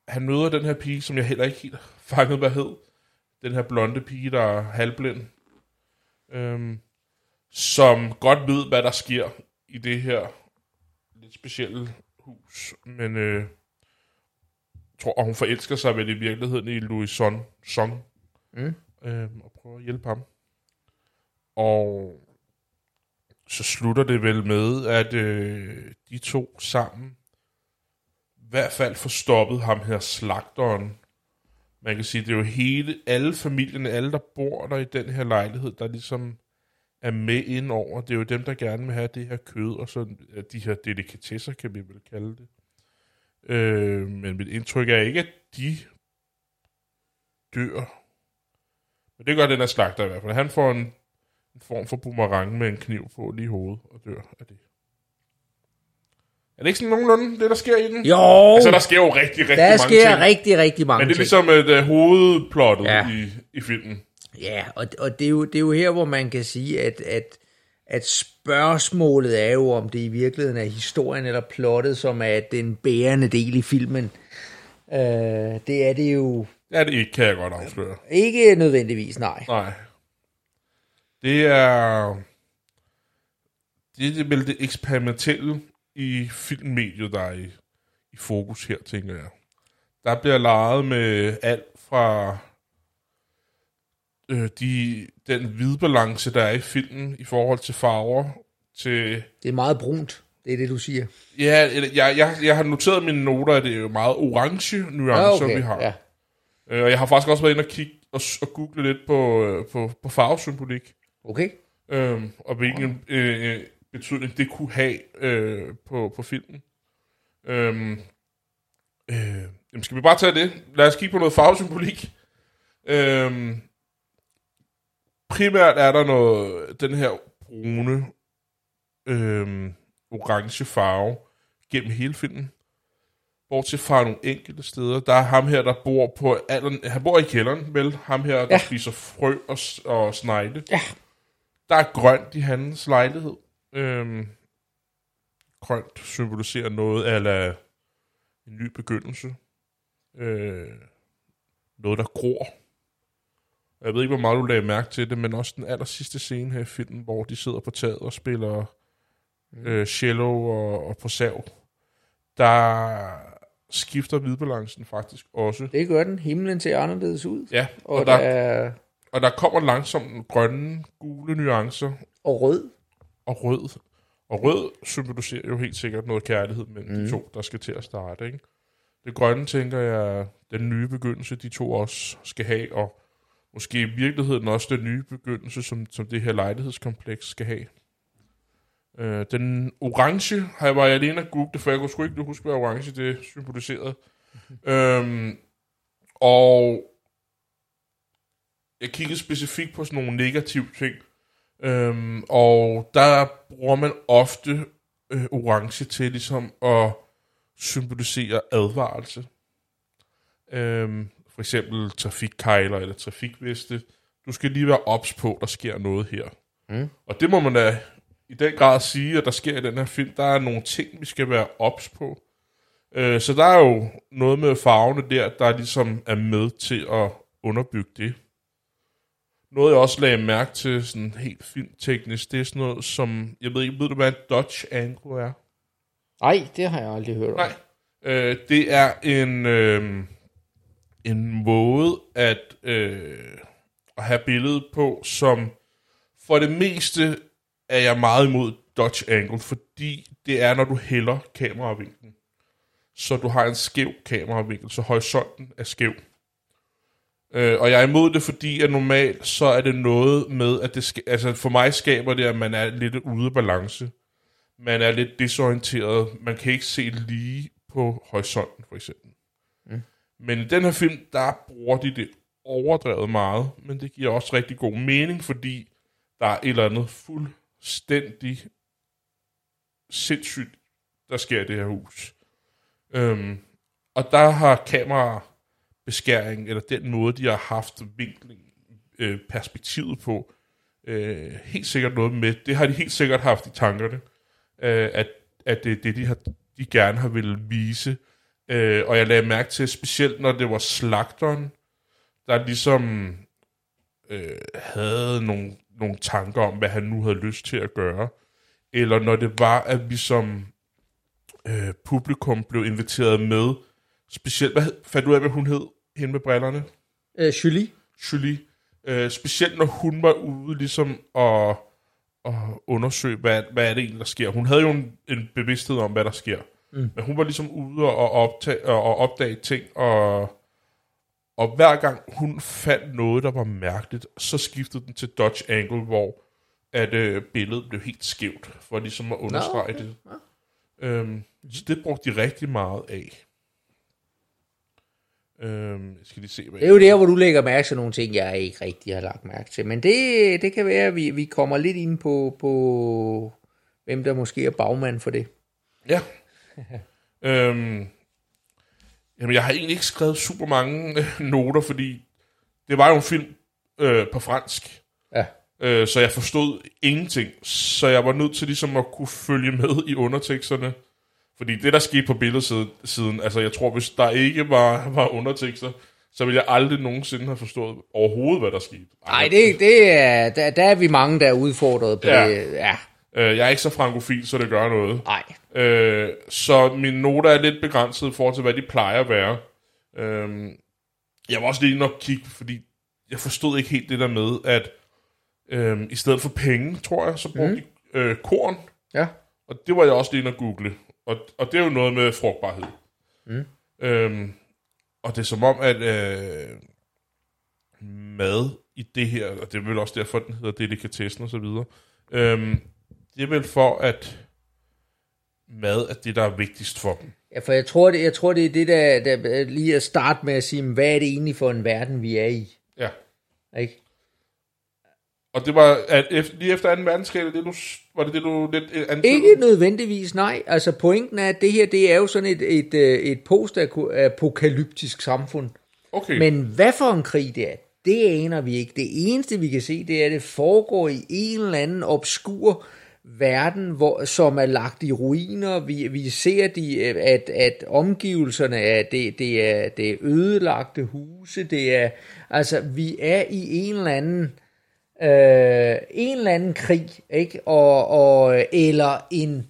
A: han møder den her pige, som jeg heller ikke helt fanget, hvad hed. Den her blonde pige, der er halvblind. Øhm, som godt ved, hvad der sker i det her lidt specielle hus. Men øh, tror, og hun forelsker sig vel i virkeligheden i Louis Son, Song.
B: Mm.
A: øh, og prøver at hjælpe ham. Og så slutter det vel med, at øh, de to sammen i hvert fald får stoppet ham her slagteren. Man kan sige, det er jo hele, alle familierne, alle der bor der i den her lejlighed, der ligesom er med ind over. Det er jo dem, der gerne vil have det her kød, og så de her delikatesser, kan vi vel kalde det. Øh, men mit indtryk er ikke, at de dør. Men det gør den her slagter i hvert fald. Han får en, en form for boomerang med en kniv på lige i hovedet og dør af det. Er det ikke sådan nogenlunde det, der sker i den?
B: Jo,
A: Altså, der sker jo rigtig, rigtig
B: der
A: mange
B: sker
A: ting.
B: rigtig, rigtig mange
A: Men det er
B: ting.
A: ligesom et uh, hovedplottet
B: ja.
A: i, i filmen.
B: Ja, og, og det, er jo, det er jo her, hvor man kan sige, at, at, at spørgsmålet er jo, om det i virkeligheden er historien eller plottet, som er den bærende del i filmen. Øh, det er det jo
A: Ja, det ikke, kan jeg godt afsløre.
B: ikke nødvendigvis, nej.
A: Nej. Det er... Det er vel det eksperimentelle i filmmediet, der er i, i fokus her, tænker jeg. Der bliver leget med alt fra øh, de, den hvidbalance, der er i filmen i forhold til farver, til...
B: Det er meget brunt, det er det, du siger.
A: Ja, jeg, jeg, jeg har noteret mine noter, at det er jo meget orange nuancer,
B: Ah,
A: vi har.
B: Ja.
A: Øh, Og jeg har faktisk også været inde og kigge og, og google lidt på, øh, på, på farvesymbolik.
B: Okay.
A: øhm, og hvilken øh, øh, betydning det kunne have øh, på, på filmen. Øhm, øh, jamen skal vi bare tage det? Lad os kigge på noget farvesymbolik. Øhm, primært er der noget, den her brune, øhm, orange farve gennem hele filmen. Bortset fra nogle enkelte steder. Der er ham her, der bor på... Alderen, han bor i kælderen, vel? Ham her, der
B: Ja.
A: spiser frø og, og snegle.
B: Ja.
A: Der er grønt i hans lejlighed. Øhm, grønt symboliserer noget af en ny begyndelse. Øh, noget, der gror. Jeg ved ikke, hvor meget du lagde mærke til det, men også den aller sidste scene her i filmen, hvor de sidder på taget og spiller øh, cello og, og på sav. Der skifter hvidbalancen faktisk også.
B: Det gør den. Himlen ser anderledes ud.
A: Ja,
B: Og,
A: og,
B: der...
A: der,
B: er...
A: og der kommer langsomt grønne, gule nuancer
B: og rød.
A: og rød. Og rød symboliserer jo helt sikkert noget kærlighed mellem mm. De to, der skal til at starte. Ikke? Det grønne, tænker jeg, den nye begyndelse, de to også skal have, og måske i virkeligheden også den nye begyndelse, som, som det her lejlighedskompleks skal have. Øh, den orange har jeg bare alene at google, for jeg kunne sgu ikke huske, hvad orange det symboliserede. øhm, og jeg kiggede specifikt på sådan nogle negative ting. Øhm, og der bruger man ofte øh, orange til ligesom at symbolisere advarelse. Øhm, for eksempel trafikkejler eller trafikveste. Du skal lige være ops på, der sker noget her. Mm. Og det må man da i den grad sige, at der sker i den her film. Der er nogle ting, vi skal være ops på. Øh, så der er jo noget med farverne der, der ligesom er med til at underbygge det. Noget jeg også lagde mærke til sådan helt filmteknisk, det er sådan noget som, jeg ved ikke, ved du hvad en Dodge Anglo er?
B: Nej, det har jeg aldrig hørt om.
A: Nej. Øh, det er en, øh, en måde at, øh, at have billedet på, som for det meste er jeg meget imod Dodge Angle, fordi det er, når du hælder kameravinklen. Så du har en skæv kameravinkel, så horisonten er skæv. Øh, og jeg er imod det, fordi at normalt så er det noget med, at det skal, altså for mig skaber det, at man er lidt ude af balance. Man er lidt desorienteret. Man kan ikke se lige på horisonten, for eksempel. Mm. Men i den her film, der bruger de det overdrevet meget, men det giver også rigtig god mening, fordi der er et eller andet fuldstændig sindssygt, der sker i det her hus. Øhm, og der har kamera beskæring, eller den måde, de har haft vinkling, øh, perspektivet på, øh, helt sikkert noget med. Det har de helt sikkert haft i tankerne, øh, at, at det er det, de, har, de gerne har ville vise. Øh, og jeg lagde mærke til, specielt når det var slagteren, der ligesom øh, havde nogle, nogle tanker om, hvad han nu havde lyst til at gøre. Eller når det var, at vi som øh, publikum blev inviteret med, specielt, hvad fandt du af, hvad hun hed, hende med brillerne?
B: Øh, Julie?
A: Julie. Øh, specielt når hun var ude ligesom at, at undersøge, hvad, hvad er det egentlig, der sker. Hun havde jo en, en bevidsthed om, hvad der sker. Mm. Men hun var ligesom ude og, optage, og opdage ting, og, og hver gang hun fandt noget, der var mærkeligt, så skiftede den til Dodge Angle, hvor at øh, billedet blev helt skævt, for ligesom at understrege
B: Nå, okay.
A: det. Øhm, så det brugte de rigtig meget af. Øhm, skal lige se, hvad
B: Det er jo der, hvor du lægger mærke til nogle ting, jeg ikke rigtig har lagt mærke til. Men det, det kan være, at vi, vi kommer lidt ind på, på, hvem der måske er bagmand for det.
A: Ja. øhm, jamen, jeg har egentlig ikke skrevet super mange øh, noter, fordi det var jo en film øh, på fransk,
B: Ja.
A: øh, så jeg forstod ingenting. Så jeg var nødt til ligesom at kunne følge med i underteksterne. Fordi det, der skete på billedsiden, altså jeg tror, hvis der ikke var, var undertekster, så ville jeg aldrig nogensinde have forstået overhovedet, hvad der skete.
B: Nej, det, det er, der, der er vi mange, der er udfordret på
A: Ja.
B: ja. det. Ja,
A: Øh, jeg er ikke så frankofil, så det gør noget.
B: nej.
A: Øh, så mine noter er lidt begrænset i forhold til, hvad de plejer at være. Øh, jeg var også lige nok kigge, fordi jeg forstod ikke helt det der med, at øh, i stedet for penge, tror jeg, så brugte mm. de øh, korn.
B: Ja.
A: Og det var jeg også lige at google. Og, og det er jo noget med frugtbarhed. Mm. Øhm, og det er som om, at øh, mad i det her, og det er vel også derfor, den hedder delikatessen og så videre, øhm, det er vel for, at mad er det, der er vigtigst for dem.
B: Ja, for jeg tror, det, jeg tror, det er det, der, der lige at starte med at sige, hvad er det egentlig for en verden, vi er i?
A: Ja.
B: Ikke?
A: Og det var at efter, lige efter 2. verdenskrig, det, du, var det det, du lidt øh, antydede?
B: Ikke nødvendigvis, nej. Altså pointen er, at det her, det er jo sådan et, et, øh, et post-apokalyptisk samfund.
A: Okay.
B: Men hvad for en krig det er, det aner vi ikke. Det eneste, vi kan se, det er, at det foregår i en eller anden obskur verden, hvor, som er lagt i ruiner. Vi, vi ser, de, at, at omgivelserne er, det, det er, det er ødelagte huse. Det er, altså, vi er i en eller anden øh, en eller anden krig, ikke? Og, og, eller en,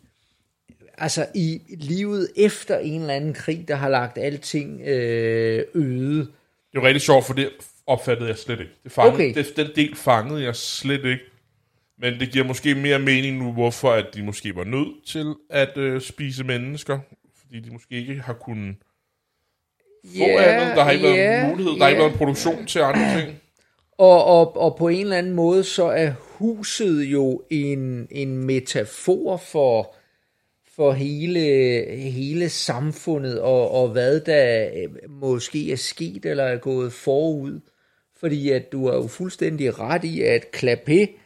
B: altså i livet efter en eller anden krig, der har lagt alting øh, øde.
A: Det var rigtig sjovt, for det opfattede jeg slet ikke. Det fangede,
B: Okay.
A: det, den del fangede jeg slet ikke. Men det giver måske mere mening nu, hvorfor at de måske var nødt til at øh, spise mennesker. Fordi de måske ikke har kunnet få andet. Der har ikke været mulighed. Der har ikke været en produktion til andre ting.
B: Og, og, og på en eller anden måde, så er huset jo en, en metafor for, for hele, hele samfundet, og, og hvad der øh, måske er sket eller er gået forud. Fordi at du er jo fuldstændig ret i, at Clapé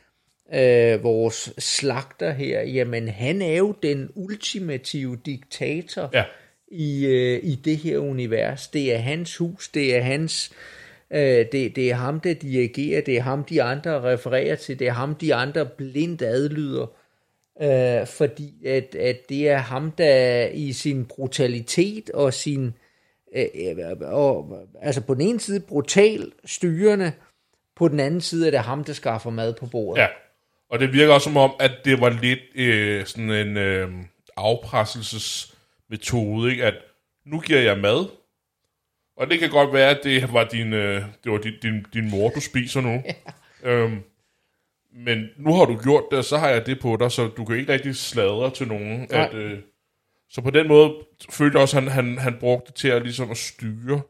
B: øh, vores slagter her, jamen han er jo den ultimative diktator
A: Ja.
B: i, øh, i det her univers. Det er hans hus, det er hans... Øh, det, det er ham, der dirigerer, det er ham, de andre refererer til, det er ham, de andre blindt adlyder. Øh, fordi at, at det er ham, der i sin brutalitet og sin... Øh, og, altså på den ene side brutal styrende, på den anden side er det ham, der skaffer mad på bordet.
A: Ja, og det virker også som om, at det var lidt øh, sådan en øh, afpresselsesmetode, ikke? at nu giver jeg mad, og det kan godt være, at det var din, øh, det var din, din, din mor, du spiser nu. øhm, men nu har du gjort det, og så har jeg det på dig, så du kan ikke rigtig sladre til nogen.
B: Nej.
A: At, øh, så på den måde følte jeg også, at han, han, han brugte det til at, ligesom at styre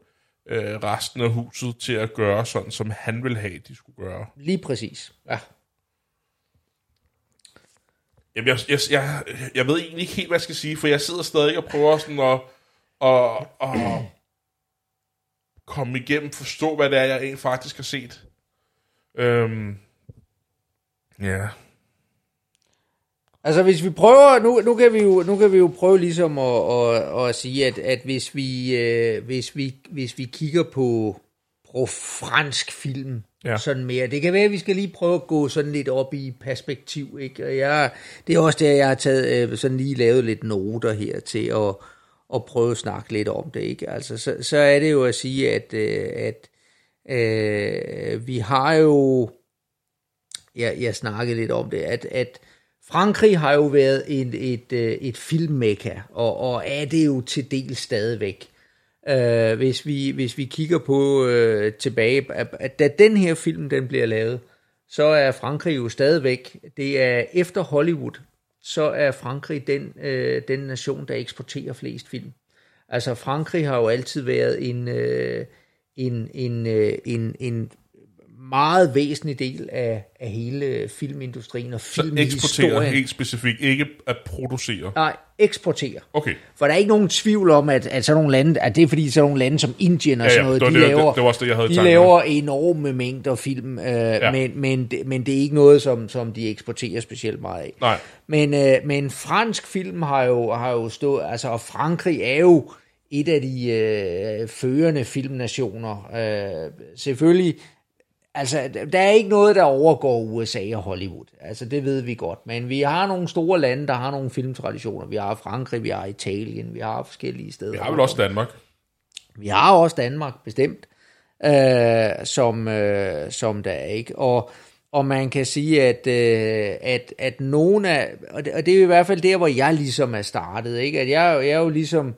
A: øh, resten af huset til at gøre sådan, som han ville have, de skulle gøre.
B: Lige præcis. Ja.
A: Jamen, jeg, jeg, jeg, jeg ved egentlig ikke helt, hvad jeg skal sige, for jeg sidder stadig og prøver sådan at, at, at komme igennem, forstå, hvad det er, jeg egentlig faktisk har set. Øhm, ja.
B: Altså hvis vi prøver, nu, nu, kan, vi jo, nu kan vi jo prøve ligesom at, at, at sige, at, at hvis, vi, øh, hvis, vi, hvis vi kigger på, på fransk film,
A: Ja.
B: ja. sådan mere, det kan være, at vi skal lige prøve at gå sådan lidt op i perspektiv, ikke? Og jeg, det er også der, jeg har taget, øh, sådan lige lavet lidt noter her til at, at prøve at snakke lidt om det, ikke? Altså, så, så er det jo at sige, at, øh, at øh, vi har jo, jeg, jeg snakkede lidt om det, at, at Frankrig har jo været et, et, øh, et filmmekka, og, og er det jo til del stadigvæk øh, hvis, vi, hvis vi kigger på øh, tilbage, at, at da den her film den bliver lavet, så er Frankrig jo stadigvæk, det er efter Hollywood, så er Frankrig den, øh, den nation, der eksporterer flest film. Altså Frankrig har jo altid været en, øh, en, en, uh, en, en meget væsentlig del af, af hele filmindustrien og
A: Så eksportere
B: filmhistorien.
A: helt specifikt, ikke at producere.
B: Nej, eksportere.
A: Okay.
B: For der er ikke nogen tvivl om, at, at sådan nogle lande, at det er fordi sådan nogle lande som Indien og
A: Ja, ja,
B: sådan noget,
A: det
B: de
A: det-
B: laver,
A: det- det var også det, jeg havde
B: de laver enorme mængder film, øh, ja. men, men, det- men det er ikke noget, som, som de eksporterer specielt meget af.
A: Nej.
B: Men, øh, men fransk film har jo, har jo stået, altså og Frankrig er jo et af de øh, førende filmnationer. Øh, selvfølgelig, altså der er ikke noget, der overgår USA og Hollywood. Altså det ved vi godt. Men vi har nogle store lande, der har nogle filmtraditioner. Vi har Frankrig, vi har Italien, vi har forskellige steder.
A: Vi har vel også Danmark.
B: Vi har også Danmark, bestemt, øh, som, øh, som der er, ikke? Og, og man kan sige, at, øh, at, at nogle af, og det, og det er i hvert fald der, hvor jeg ligesom er startet, ikke? At jeg, jeg er jo ligesom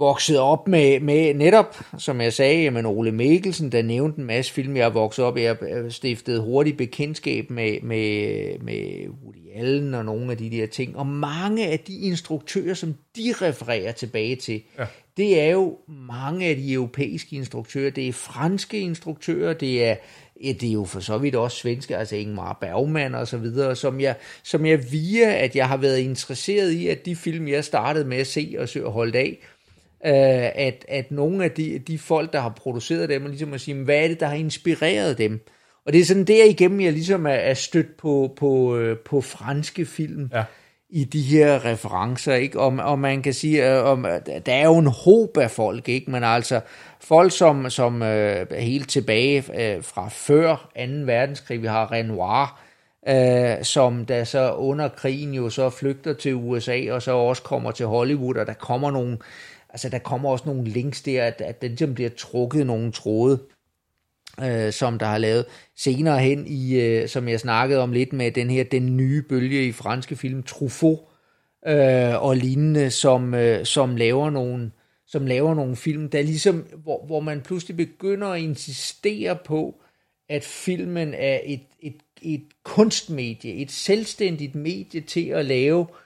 B: vokset op med, med netop, som jeg sagde, jamen Ole Mikkelsen, der nævnte en masse film, jeg er vokset op i, jeg stiftede hurtigt bekendtskab med, med, med Woody Allen og nogle af de der ting, og mange af de instruktører, som de refererer tilbage til, ja. det er jo mange af de europæiske instruktører, det er franske instruktører, det er Ja, det er jo for så vidt også svenske, altså Ingmar Bergman og så videre, som jeg, som jeg via, at jeg har været interesseret i, at de film, jeg startede med at se og søge holdt af, øh, at, at nogle af de, de folk, der har produceret dem, er ligesom at sige, hvad er det, der har inspireret dem? Og det er sådan derigennem, jeg ligesom er, er stødt på, på, øh, på franske film
A: Ja.
B: i de her referencer, ikke? Og, og man kan sige, øh, om, der er jo en håb af folk, ikke? Men altså, folk som, som øh, helt tilbage øh, fra før 2. verdenskrig, vi har Renoir, øh, som der så under krigen jo så flygter til USA, og så også kommer til Hollywood, og der kommer nogle, altså der kommer også nogle links der, at, at den ligesom bliver trukket nogle tråde, øh, som der har lavet senere hen i, øh, som jeg snakkede om lidt med den her, den nye bølge i franske film, Truffaut øh, og lignende, som, øh, som laver nogle som laver nogle film, der ligesom, hvor, hvor man pludselig begynder at insistere på, at filmen er et, et, et kunstmedie, et selvstændigt medie til at lave øh,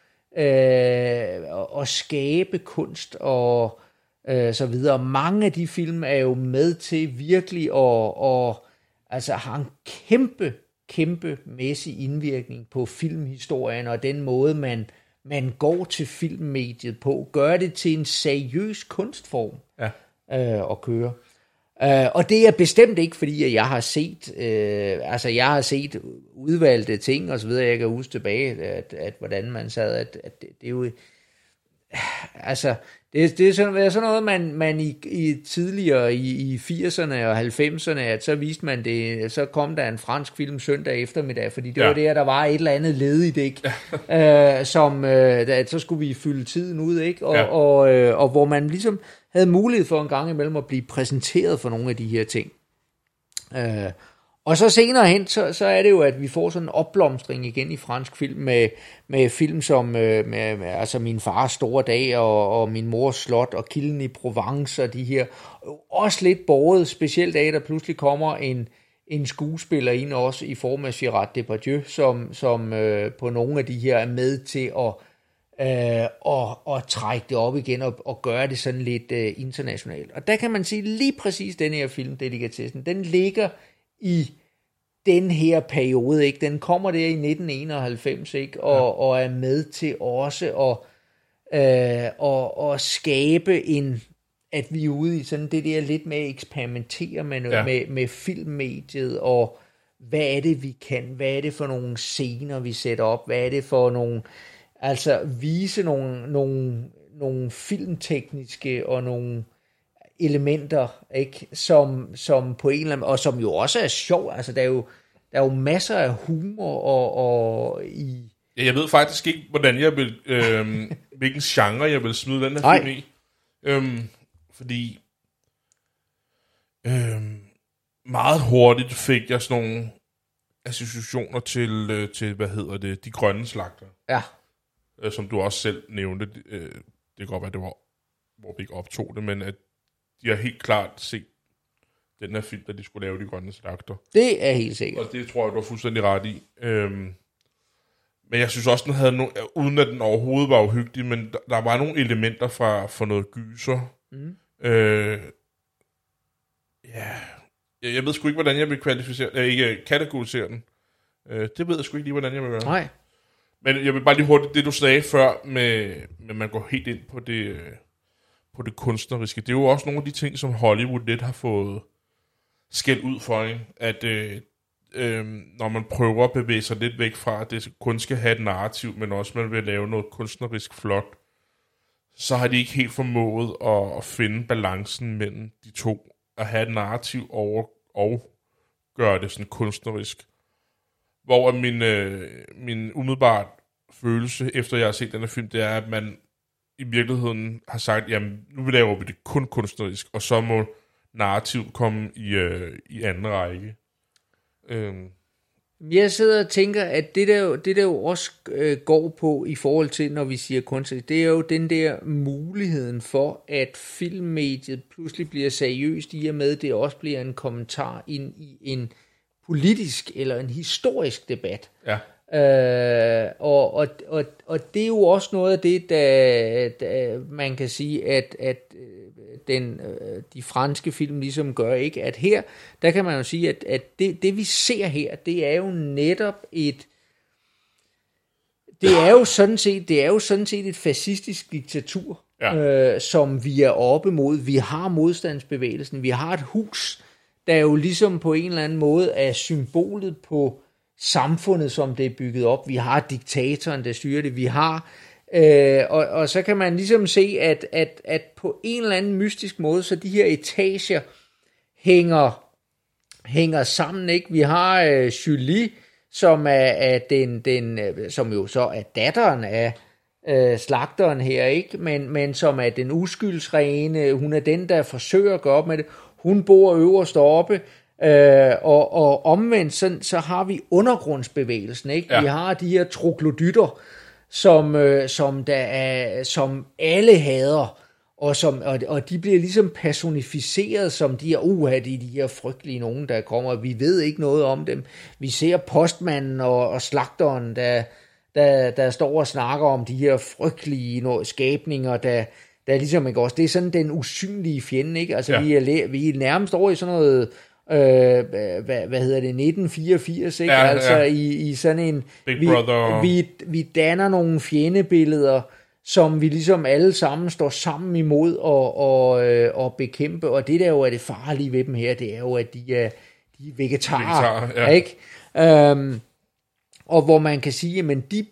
B: og, og skabe kunst og øh, så videre. Mange af de film er jo med til virkelig at, og, altså har en kæmpe, kæmpe mæssig indvirkning på filmhistorien og den måde, man, man går til filmmediet på. Gør det til en seriøs kunstform
A: Ja.
B: øh, at køre. Uh, og det er bestemt ikke, fordi at jeg har set, uh, altså jeg har set udvalgte ting og så videre, jeg kan huske tilbage, at, at hvordan man sad, at, at det, det er jo, altså, det, det er sådan, sådan noget, man, man i, i tidligere i, i 80'erne og 90'erne, at så viste man det, så kom der en fransk film søndag eftermiddag, fordi det ja. var der, der var et eller andet ledigt, ikke? Ja. øh, som, øh, at så skulle vi fylde tiden ud, ikke? Og, ja. og, øh, og hvor man ligesom havde mulighed for en gang imellem at blive præsenteret for nogle af de her ting. Øh, og så senere hen, så, så er det jo, at vi får sådan en opblomstring igen i fransk film med, med film som øh, med, med, altså Min fars store dag og, og Min mors slot og Kilden i Provence og de her. Også lidt borget, specielt af, der pludselig kommer en, en skuespiller ind også i form af Gerard Depardieu, som, som øh, på nogle af de her er med til at øh, og, og trække det op igen og, og gøre det sådan lidt øh, internationalt. Og der kan man sige lige præcis den her film, Delikatessen, den ligger i den her periode, ikke? Den kommer der i 1991, ikke? Og, ja. og er med til også at, øh, og, at skabe en, at vi er ude i sådan det der lidt med at eksperimentere med, ja. med, med filmmediet, og hvad er det, vi kan? Hvad er det for nogle scener, vi sætter op? Hvad er det for nogle, altså vise nogle, nogle, nogle filmtekniske og nogle elementer, ikke? Som, som på en eller anden og som jo også er sjov. Altså, der er jo, der er jo masser af humor og, og i...
A: Ja, jeg ved faktisk ikke, hvordan jeg vil, øh, hvilken genre jeg vil smide den her
B: Nej.
A: film i. Øhm, fordi øh, meget hurtigt fik jeg sådan nogle associationer til, øh, til hvad hedder det, de grønne slagter.
B: Ja.
A: Øh, som du også selv nævnte. Øh, det kan godt være, det var, hvor vi ikke optog det, men at de har helt klart set den her film, da de skulle lave de grønne slagter.
B: Det er helt sikkert.
A: Og det tror jeg, du har fuldstændig ret i. Øhm, men jeg synes også, den havde no, uden at den overhovedet var uhyggelig, men der, der var nogle elementer fra, fra noget gyser. Mm. Øh, ja, jeg, jeg ved sgu ikke, hvordan jeg vil kvalificere, øh, ikke kategorisere den. Øh, det ved jeg sgu ikke lige, hvordan jeg vil gøre.
B: Nej.
A: Men jeg vil bare lige hurtigt, det du sagde før, med, med man går helt ind på det, øh, på det kunstneriske. Det er jo også nogle af de ting, som Hollywood lidt har fået skæld ud for, ikke? at øh, øh, når man prøver at bevæge sig lidt væk fra, at det kun skal have et narrativ, men også man vil lave noget kunstnerisk flot, så har de ikke helt formået at, at finde balancen mellem de to. At have et narrativ over, og gøre det sådan kunstnerisk. Hvor min, øh, min umiddelbart følelse, efter jeg har set den her film, det er, at man i virkeligheden har sagt, jamen nu laver vi det kun kunstnerisk, og så må narrativ komme i, øh, i anden række. Øhm.
B: Jeg sidder og tænker, at det der, det der jo også øh, går på i forhold til, når vi siger kunst, det er jo den der muligheden for, at filmmediet pludselig bliver seriøst i og med, at det også bliver en kommentar ind i en politisk eller en historisk debat.
A: Ja.
B: Øh, og, og, og, og det er jo også noget af det, der, der man kan sige, at, at øh, den, øh, de franske film ligesom gør, ikke? At her, der kan man jo sige, at, at det, det vi ser her, det er jo netop et, det er jo sådan set, det er jo sådan set et fascistisk diktatur,
A: Ja.
B: øh, som vi er oppe mod. Vi har modstandsbevægelsen, vi har et hus, der jo ligesom på en eller anden måde er symbolet på samfundet, som det er bygget op. Vi har diktatoren, der styrer det. Vi har Øh, og, og så kan man ligesom se, at, at, at på en eller anden mystisk måde, så de her etager hænger, hænger sammen. Ikke? Vi har øh, Julie, som er, er den, den, øh, som jo så er datteren af øh, slagteren her, ikke? Men, men som er den uskyldsrene, hun er den, der forsøger at gå op med det. Hun bor øverst oppe, øh, og, og omvendt, så, så har vi undergrundsbevægelsen, ikke?
A: Ja.
B: Vi har de her troglodytter, som, øh, som, der er, som alle hader, og, som, og, og de bliver ligesom personificeret som de her, uha, de, de her frygtelige nogen, der kommer, vi ved ikke noget om dem. Vi ser postmanden og, og slagteren, der, der, der står og snakker om de her frygtelige no- skabninger, der, der ligesom ikke også, det er sådan den usynlige fjende, ikke? Altså
A: Ja.
B: vi, er, vi er nærmest over i sådan noget, øh, hvad, hvad hedder det, 1984, ikke?
A: Ja,
B: altså
A: ja.
B: i, i sådan en,
A: Big
B: vi,
A: Brother.
B: vi, vi danner nogle fjendebilleder, som vi ligesom alle sammen står sammen imod og, og, øh, og bekæmpe. Og det der jo er det farlige ved dem her, det er jo, at de er, de er vegetarer.
A: Vegetarer, ja.
B: Ikke? Øhm, og hvor man kan sige, at de,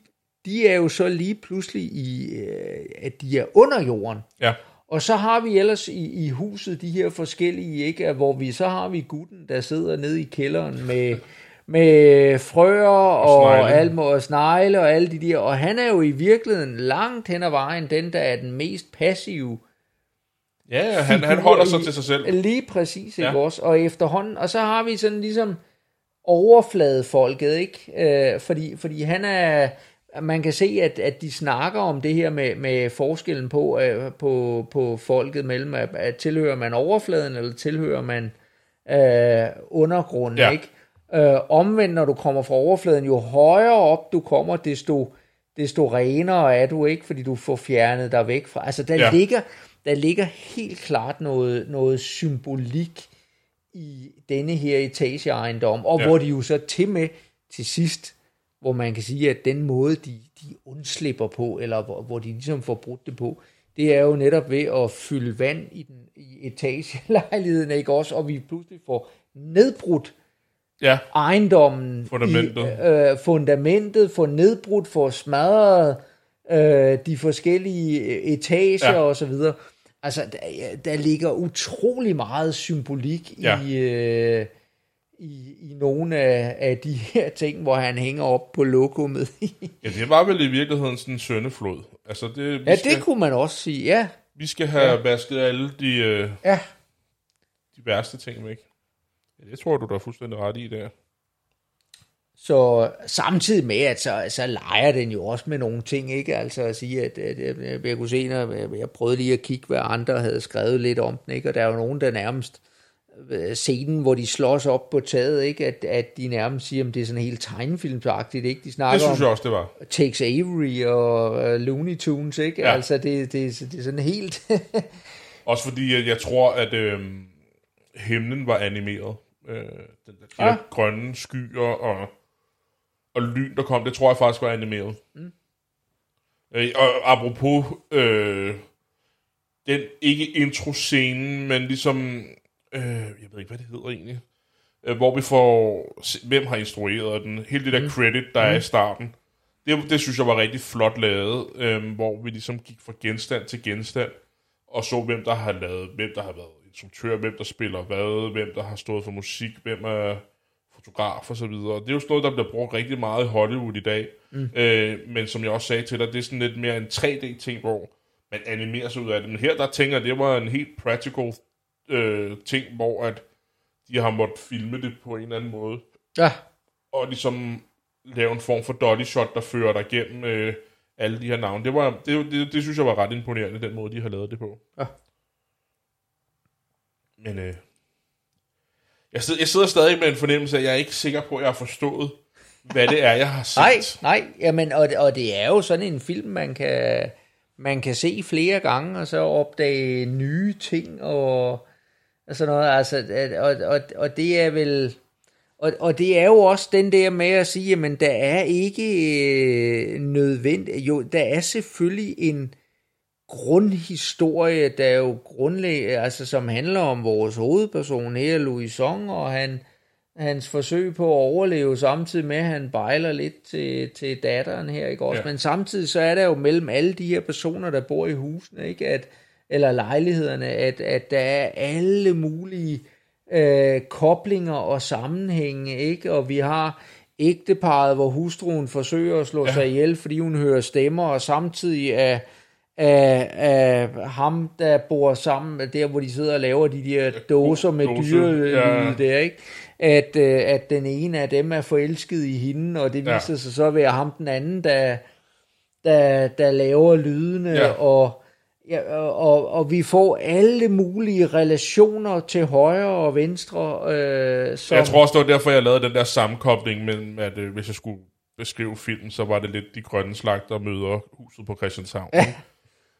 B: de er jo så lige pludselig i, øh, at de er under jorden.
A: Ja.
B: Og så har vi ellers i, i huset de her forskellige, ikke, hvor vi så har vi gutten, der sidder nede i kælderen med, med frøer og, og
A: snegle.
B: alt og snegle og alle de der. Og han er jo i virkeligheden langt hen ad vejen den, der er den mest passive.
A: Ja, han, han holder sig til sig selv.
B: Lige præcis, ikke
A: Ja.
B: også? Og efterhånden, og så har vi sådan ligesom overfladefolket, ikke? Øh, fordi, fordi han er, man kan se, at, at de snakker om det her med, med forskellen på, øh, på, på folket mellem, at, at tilhører man overfladen, eller tilhører man øh, undergrunden,
A: Ja.
B: ikke? Øh, omvendt, når du kommer fra overfladen, jo højere op du kommer, desto, desto renere er du ikke, fordi du får fjernet dig væk fra. Altså, der,
A: Ja.
B: ligger, der ligger helt klart noget, noget symbolik i denne her etageejendom, og
A: ja.
B: hvor de jo så til med til sidst, hvor man kan sige, at den måde, de, de undslipper på, eller hvor, hvor de ligesom får brudt det på, det er jo netop ved at fylde vand i, den, i etagelejligheden, ikke også? Og vi pludselig får nedbrudt
A: Ja,
B: ejendommen,
A: Fundamentet.
B: i, øh, fundamentet, får nedbrudt, får smadret øh, de forskellige etager
A: Ja.
B: og så videre. Altså, der, der ligger utrolig meget symbolik
A: Ja.
B: i, øh, i, i nogle af, af de her ting, hvor han hænger op på lokummet.
A: ja, det var vel i virkeligheden sådan en søndeflod. Altså, det,
B: ja,
A: skal,
B: det kunne man også sige, ja.
A: vi skal have ja. vasket alle de, øh,
B: Ja,
A: de værste ting væk. Ja, det tror du, der er fuldstændig ret i der.
B: Så samtidig med, at så, så leger den jo også med nogle ting, ikke? Altså at sige, at, at, at jeg kunne se, når jeg, jeg prøvede lige at kigge, hvad andre havde skrevet lidt om den, ikke? Og der er jo nogen, der nærmest scenen, hvor de slås op på taget, ikke? At, at de nærmest siger, at det er sådan helt tegnefilmsagtigt, ikke? De snakker
A: Det synes
B: om
A: jeg også, det var.
B: Tex Avery og uh, Looney Tunes, ikke?
A: Ja.
B: Altså, det, det, det er sådan helt...
A: Også fordi, at jeg tror, at øh, himlen var animeret. Øh, den der, de
B: Ja.
A: der grønne skyer og, og lyn, der kom, det tror jeg faktisk var animeret. Mm. Øh, og apropos øh, den, ikke intro-scenen, men ligesom, øh, jeg ved ikke, hvad det hedder egentlig, øh, hvor vi får, hvem har instrueret den, hele det der mm. credit, der mm. er i starten. Det, det synes jeg var rigtig flot lavet, øh, hvor vi ligesom gik fra genstand til genstand, og så hvem der har lavet, hvem der har været instruktør, hvem der spiller hvad, hvem der har stået for musik, hvem er fotograf og så videre. Det er jo sådan noget, der bliver brugt rigtig meget i Hollywood i dag. Mm. Øh, men som jeg også sagde til dig, det er sådan lidt mere en 3D-ting, hvor man animerer sig ud af det. Men her, der tænker jeg, det var en helt practical øh, ting, hvor at de har måttet filme det på en eller anden måde.
B: ja,
A: Og ligesom lave en form for dolly shot, der fører dig gennem øh, alle de her navne. Det, var, det, det, det synes jeg var ret imponerende, den måde, de har lavet det på.
B: Ja.
A: Men øh, jeg, sidder, jeg sidder stadig med en fornemmelse af, at jeg er ikke sikker på, at jeg har forstået, hvad det er, jeg har set.
B: Nej, nej, jamen, og, og det er jo sådan en film, man kan, man kan se flere gange, og så opdage nye ting, og, og sådan noget, altså, og, og, og det er vel, og, og det er jo også den der med at sige, jamen, der er ikke øh, nødvendigt, jo, der er selvfølgelig en grundhistorie, der er jo grundlæg, altså, som handler om vores hovedperson her, Louis Song, og han, hans forsøg på at overleve, samtidig med, at han bejler lidt til, til datteren her, ikke også?
A: Ja.
B: Men samtidig så er der jo mellem alle de her personer, der bor i husene, ikke? At, eller lejlighederne, at, at der er alle mulige øh, koblinger og sammenhænge, ikke? Og vi har ægteparet, hvor hustruen forsøger at slå ja. sig ihjel, fordi hun hører stemmer, og samtidig er af, af ham, der bor sammen, der hvor de sidder og laver de der dåser med dyrelyde
A: ja.
B: der, ikke? At, øh, at den ene af dem er forelsket i hende, og det
A: Ja.
B: viser sig så at være ham den anden, der, der, der laver lydene,
A: Ja.
B: og, ja, og, og, vi får alle mulige relationer til højre og venstre. Øh, som,
A: Jeg tror også, det var derfor, jeg lavede den der sammenkobling mellem, at øh, hvis jeg skulle beskrive filmen, så var det lidt de grønne slagter møder huset på Christianshavn. Ja.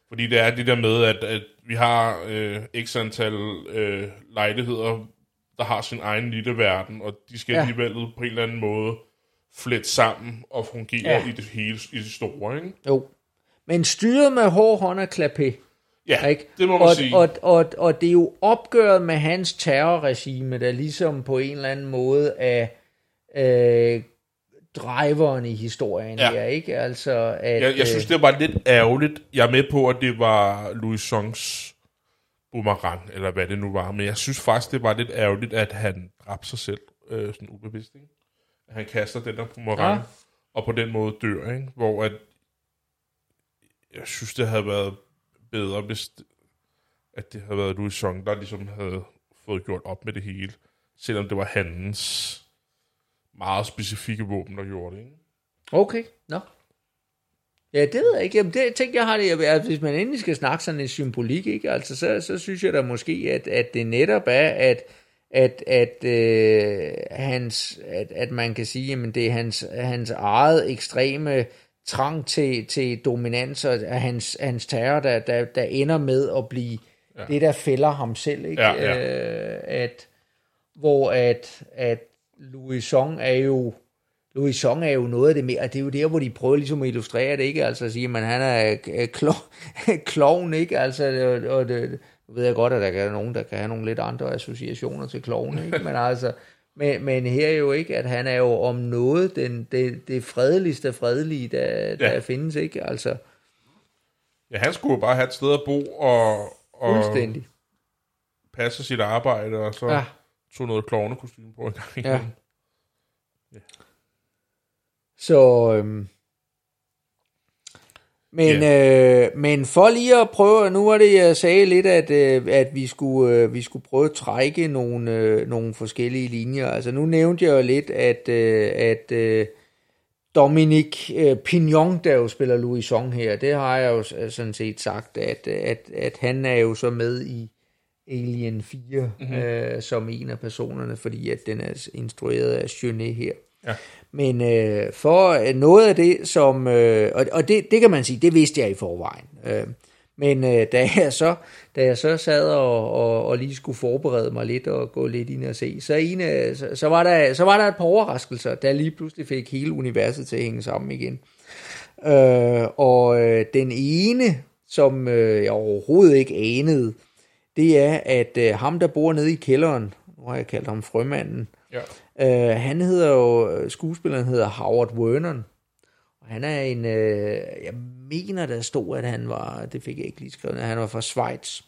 A: Fordi det er det der med, at, at vi har øh, x antal øh, lejligheder, der har sin egen lille verden, og de skal ja. Alligevel på en eller anden måde flette sammen og fungere. Ja. i det hele, i det store, ikke?
B: Jo. Men styret med hård hånd og klapé.
A: Ja,
B: Ikke?
A: det må man
B: og,
A: sige.
B: Og, og, og det er jo opgøret med hans terrorregime, der ligesom på en eller anden måde er øh, driveren i historien
A: Ja.
B: her, ikke? Altså, at,
A: Jeg, jeg synes,
B: øh,
A: det var lidt ærgerligt. Jeg er med på, at det var Louis Songs boomerang, eller hvad det nu var. Men jeg synes faktisk, det var lidt ærgerligt, at han dræbte sig selv øh, sådan ubevidst. Ikke? At han kaster den der boomerang,
B: Ja.
A: og på den måde dør. Ikke? Hvor at, jeg synes, det havde været bedre, hvis det, at det havde været Louis Song, der ligesom havde fået gjort op med det hele. Selvom det var hans meget specifikke våben, der gjorde det. Ikke?
B: Okay, nå. Ja, det ved jeg ikke. Jamen, det, jeg tænkte, jeg har det, at altså, hvis man endelig skal snakke sådan en symbolik, ikke? Altså, så, så synes jeg da måske, at, at det netop er, at, at, at, øh, hans, at, at man kan sige, at det er hans, hans eget ekstreme trang til, til dominans og hans, hans terror, der, der, der ender med at blive ja. det, der fælder ham selv. Ikke?
A: Ja, ja.
B: Øh, at, hvor at, at Louis Song er jo Louis Song er jo noget af det mere, og det er jo der, hvor de prøver ligesom at illustrere det, ikke? Altså at sige, at han er klo- klovn, ikke? Altså, og, og det, nu ved jeg godt, at der er nogen, der kan have nogle lidt andre associationer til klovn, ikke? Men altså, men, men her er jo ikke, at han er jo om noget den, det, det fredeligste fredelige, der, der
A: Ja.
B: findes, ikke? Altså,
A: Ja, han skulle jo bare have et sted at bo og, og
B: fuldstændig.
A: passe sit arbejde, og så
B: Ja.
A: ja. tog noget klovnekostyme på en gang
B: Ja.
A: igen.
B: Så, øhm, men, øh, men for lige at prøve, nu var det, jeg sagde lidt, at, øh, at vi, skulle, øh, vi skulle prøve at trække nogle, øh, nogle forskellige linjer. Altså nu nævnte jeg jo lidt, at, øh, at øh, Dominic øh, Pignon, der jo spiller Louis Song her, det har jeg jo sådan set sagt, at, at, at han er jo så med i Alien 4 mm-hmm. øh, som en af personerne, fordi at den er instrueret af Jeunet her.
A: Ja.
B: Men øh, for øh, noget af det, som... Øh, og og det, det kan man sige, det vidste jeg i forvejen. Øh, men øh, da, jeg så, da jeg så sad og, og, og lige skulle forberede mig lidt og gå lidt ind og se, så, en, så, så, var der, så var der et par overraskelser, der lige pludselig fik hele universet til at hænge sammen igen. Øh, og øh, den ene, som øh, jeg overhovedet ikke anede, det er, at øh, ham, der bor nede i kælderen, nu har jeg kaldt ham frømanden,
A: Ja.
B: Øh, han hedder jo, skuespilleren hedder Howard Vernon. Og han er en, øh, jeg mener der stod, at han var, det fik jeg ikke lige skrevet, at han var fra Schweiz.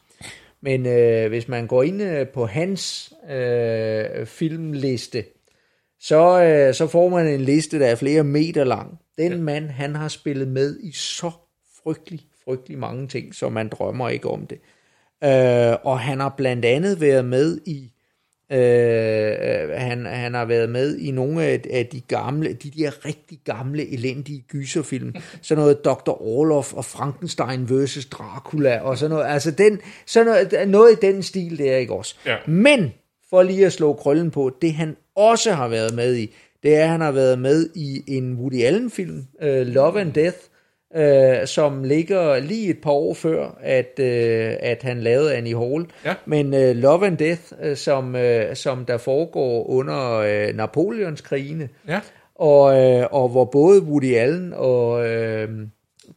B: Men øh, hvis man går ind øh, på hans øh, filmliste, så, øh, så får man en liste, der er flere meter lang. Den ja. mand, han har spillet med i så frygtelig, frygtelig mange ting, så man drømmer ikke om det. Øh, og han har blandt andet været med i Øh, han, han har været med i nogle af, af de gamle, de der rigtig gamle, elendige gyserfilm. Sådan noget Dr. Orloff og Frankenstein vs. Dracula og sådan noget. Altså den, sådan noget, noget i den stil der, ikke også?
A: Ja.
B: Men, for lige at slå krøllen på, det han også har været med i, det er, at han har været med i en Woody Allen-film, uh, Love and Death, øh, som ligger lige et par år før, at, øh, at han lavede Annie Hall.
A: Ja.
B: Men øh, Love and Death, øh, som, øh, som der foregår under øh, Napoleonskrigene,
A: Ja.
B: og, øh, og hvor både Woody Allen og øh,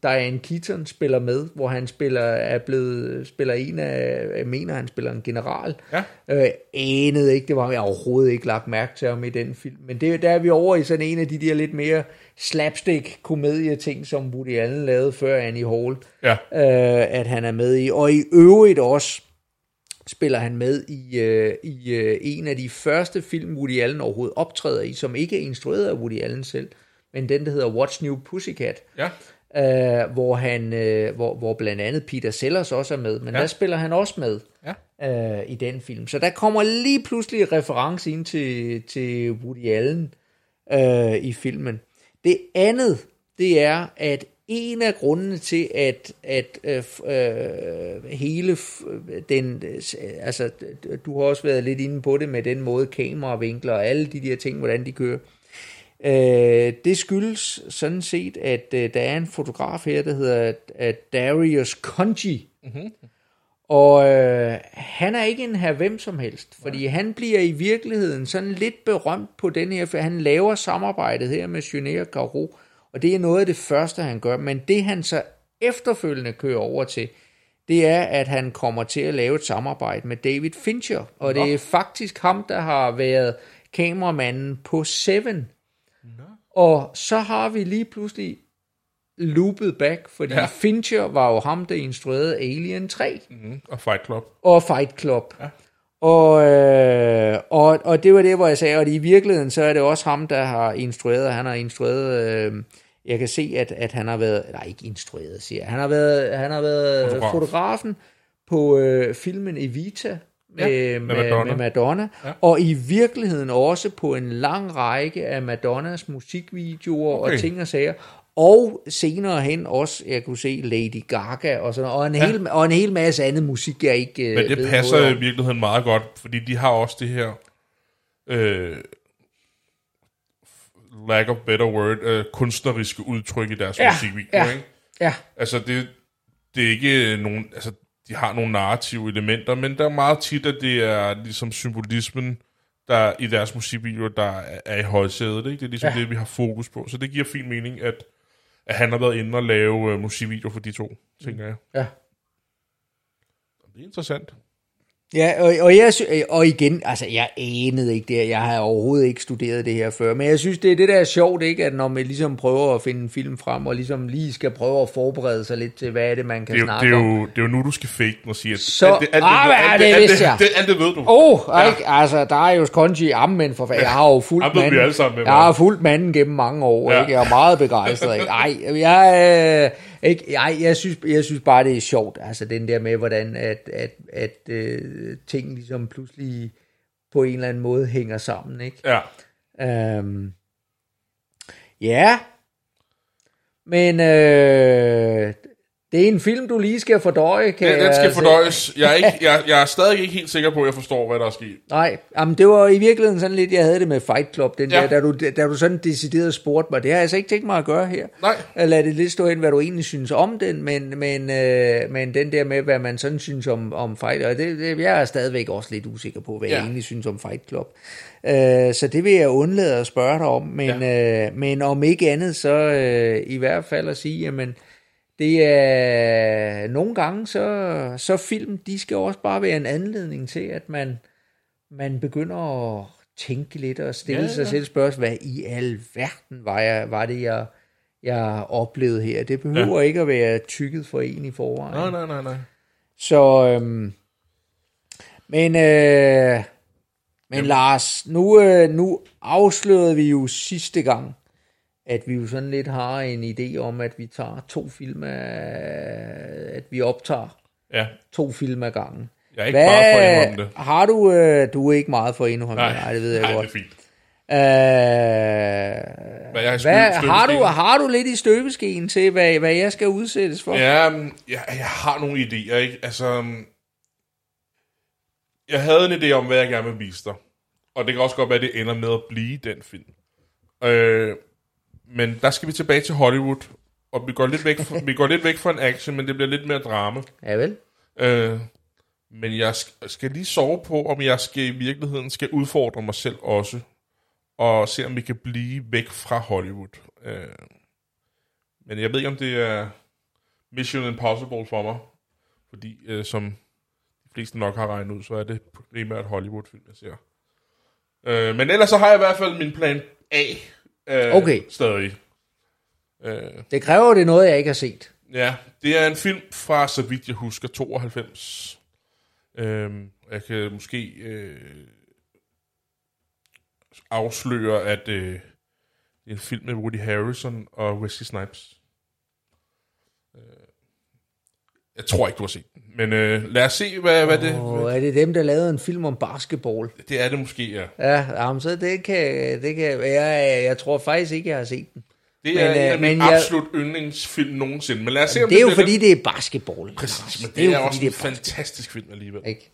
B: Diane Keaton spiller med, hvor han spiller er blevet spiller en af, jeg mener han spiller en general.
A: Ja.
B: Øh, anede ikke, det var jeg overhovedet ikke lagt mærke til ham i den film. Men det, der er vi over i sådan en af de der lidt mere slapstick komedie ting, som Woody Allen lavede før Annie Hall,
A: Ja.
B: øh, at han er med i. Og i øvrigt også spiller han med i, øh, i øh, en af de første film, Woody Allen overhovedet optræder i, som ikke er instrueret af Woody Allen selv, men den, der hedder What's New Pussycat,
A: Ja.
B: Øh, hvor, han, øh, hvor, hvor blandt andet Peter Sellers også er med, men ja. der spiller han også med
A: Ja.
B: øh, i den film. Så der kommer lige pludselig en reference ind til, til Woody Allen øh, i filmen. Det andet, det er, at en af grundene til, at, at øh, øh, hele den, øh, altså du har også været lidt inde på det med den måde kameravinkler og alle de der ting, hvordan de kører. Øh, det skyldes sådan set, at øh, der er en fotograf her, der hedder at Darius Conji, og øh, han er ikke en her hvem som helst, fordi han bliver i virkeligheden sådan lidt berømt på den her, for han laver samarbejdet her med og Caro, og det er noget af det første, han gør. Men det han så efterfølgende kører over til, det er, at han kommer til at lave et samarbejde med David Fincher. Og det er faktisk ham, der har været kameramanden på Seven. Og så har vi lige pludselig loopet back, fordi ja. Fincher var jo ham, der instruerede Alien 3
A: Mm, og Fight Club.
B: og Fight Club. Ja. Og, øh, og, og det var det, hvor jeg sagde, at i virkeligheden, så er det også ham, der har instrueret, han har instrueret, øh, jeg kan se, at, at han har været, nej ikke instrueret, siger jeg, han har været, han har været.
A: Fotograf.
B: fotografen på øh, filmen Evita, med,
A: Ja,
B: med, Madonna, med Madonna
A: Ja.
B: og i virkeligheden også på en lang række af Madonnas musikvideoer okay. Og ting og sager, og senere hen også, jeg kunne se Lady Gaga og sådan og en, ja. hel, og en hel masse andet musik, jeg ikke øh,
A: Men det
B: ved
A: passer i virkeligheden meget godt, fordi de har også det her øh, lack of better word, øh, kunstneriske udtryk i deres
B: Ja,
A: musikvideoer.
B: ja.
A: Ikke?
B: Ja,
A: Altså, det, det er ikke nogen... Altså, de har nogle narrative elementer, men der er meget tit, at det er ligesom symbolismen, der i deres musikvideoer, der er, i højsædet. Ikke? Det er ligesom
B: Ja.
A: ja. det, vi har fokus på. Så det giver fin mening, at, at han har været inde og lave uh, musikvideoer for de to, tænker jeg.
B: ja.
A: Det er interessant.
B: Ja, og, og, jeg, og igen, altså jeg anede ikke det, jeg har overhovedet ikke studeret det her før, men jeg synes, det er det der er sjovt, ikke, at når man ligesom prøver at finde en film frem, og ligesom lige skal prøve at forberede sig lidt til, hvad er det, man kan
A: Det er,
B: snakke
A: det, er
B: om.
A: jo, det er jo nu, du skal fake den og sige, at
B: Så-
A: alt det, alt det,
B: Ah,
A: alt
B: det
A: alt det, alt det ved du.
B: Åh, oh, ikke? Altså, der er jo Konji Ammen for Jeg har jo fulgt
A: ved vi
B: manden.
A: alle sammen, hvem
B: Jeg har fulgt manden gennem mange år,
A: Ja.
B: ikke? Jeg er meget begejstret. Ikke? Ej, jeg, øh, ikke, jeg, jeg, synes, jeg synes bare, det er sjovt. Altså, den der med, hvordan at, at, at øh, ting ligesom pludselig på en eller anden måde hænger sammen, ikke?
A: Ja.
B: Øhm, ja. Men øh, det er en film, du lige skal fordøje, kan
A: Den, den
B: jeg
A: skal
B: se.
A: fordøjes. Jeg er, ikke, jeg, jeg er stadig ikke helt sikker på, at jeg forstår, hvad der er sket.
B: Nej, jamen det var i virkeligheden sådan lidt, jeg havde det med Fight Club, den
A: Ja.
B: der, da du, da du sådan decideret spurgte mig, det har jeg altså ikke tænkt mig at gøre her.
A: Nej.
B: Jeg lader det lidt stå hen, hvad du egentlig synes om den, men, men, øh, men den der med, hvad man sådan synes om, om Fight, og det, det, jeg er stadigvæk også lidt usikker på, hvad. Ja. jeg egentlig synes om Fight Club. Øh, så det vil jeg undlade at spørge dig om, men, ja. øh, men om ikke andet, så øh, i hvert fald at sige, jamen, det er nogle gange, så, så film, de skal også bare være en anledning til, at man, man begynder at tænke lidt og stille ja,
A: Ja,
B: sig selv spørgsmål, hvad i alverden var, jeg, var det, jeg, jeg oplevede her. Det behøver ja. ikke at være tykket for en i forvejen.
A: Nej, nej, nej, nej.
B: Så, øhm, men, øh, men Lars, nu, øh, nu afslørede vi jo sidste gang, at vi jo sådan lidt har en idé om, at vi tager to film af, at vi optager
A: Ja,
B: to film ad gangen.
A: jeg er ikke bare for at det.
B: har du, øh, du er ikke meget for at indrømme
A: Nej,
B: nej, det ved jeg
A: nej,
B: godt.
A: det er fint.
B: Øh,
A: Hvad jeg har
B: hvad, har, du, har du lidt i støbeskeen til, hvad, hvad jeg skal udsættes for?
A: Ja, men jeg, jeg har nogle idéer, ikke? Altså, mm, jeg havde en idé om, hvad jeg gerne vil vise dig. Og det kan også godt være, at det ender med at blive den film. Øh, men der skal vi tilbage til Hollywood. Og vi går lidt væk fra, vi går lidt væk fra en action, men det bliver lidt mere drama.
B: Ja vel?
A: Øh, men jeg sk- skal lige sove på, om jeg skal i virkeligheden skal udfordre mig selv også. Og se, om vi kan blive væk fra Hollywood. Øh, men jeg ved ikke, om det er Mission Impossible for mig. Fordi, øh, som de fleste nok har regnet ud, så er det primært Hollywood-film, jeg ser. Øh, men ellers så har jeg i hvert fald min plan A øh,
B: Okay.
A: stadig. Øh,
B: Det kræver det noget, jeg ikke har set.
A: Ja, det er en film fra, så vidt jeg husker, 92. Øhm, jeg kan måske øh, afsløre, at øh, det er en film med Woody Harrelson og Wesley Snipes. Øh, jeg tror ikke, du har set den. Men øh, lad os se, hvad, hvad det...
B: Og er det dem, der lavede en film om basketball?
A: Det er det måske, ja.
B: Ja, jamen, så det kan, det kan jeg, jeg tror faktisk ikke, jeg har set den.
A: Det
B: Men,
A: er
B: øh,
A: en af mine
B: men jeg-
A: absolut yndlingsfilm nogensinde. Men lad os se, om
B: Det er jo
A: bliver
B: fordi,
A: den.
B: det er basketball.
A: Præcis, men det,
B: det
A: er,
B: er
A: også en
B: det er
A: fantastisk film alligevel.
B: Ikke?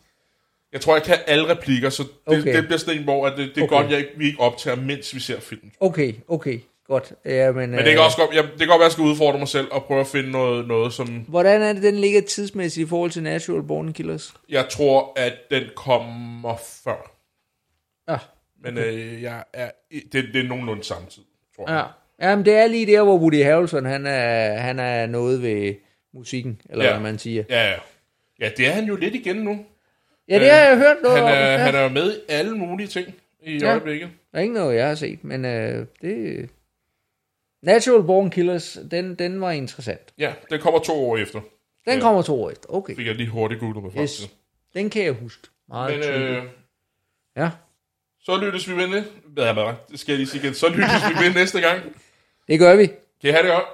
A: Jeg tror, jeg kan alle replikker, så det,
B: Okay.
A: det bliver sådan en, hvor at det, det er
B: Okay.
A: godt, jeg, vi ikke optager, mens vi ser filmen.
B: Okay, okay, godt. Ja, men,
A: Men det kan også godt, jeg, det kan godt være, at jeg skal udfordre mig selv og prøve at finde noget, noget som...
B: Hvordan er det, den ligger tidsmæssigt i forhold til Natural Born Killers?
A: Jeg tror, at den kommer før.
B: Ja,
A: Men øh, jeg er, det, det er nogenlunde samme tid, tror jeg.
B: ja. Jamen, det er lige der, hvor Woody Harrelson, han er, han er noget ved, musikken, eller
A: Ja.
B: hvad man siger.
A: Ja, ja. Ja, det er han jo lidt igen nu.
B: Ja, det har jeg hørt noget
A: Han
B: om.
A: er,
B: Ja.
A: han er med i alle mulige ting i
B: Ja.
A: øjeblikket.
B: Der er ikke noget, jeg har set, men øh, det... Natural Born Killers, den, den var interessant.
A: Ja, den kommer to år efter.
B: Den
A: Ja.
B: kommer to år efter. Okay.
A: Fik jeg lige hurtigt googlet mig frem
B: Yes. Den kan jeg huske. Meget
A: Men
B: tydeligt.
A: øh,
B: Ja,
A: så lyttes vi ved næste... Er det? Skal jeg lige sige igen. Så lyttes vi ved næste gang.
B: det gør vi.
A: Kan I have det godt?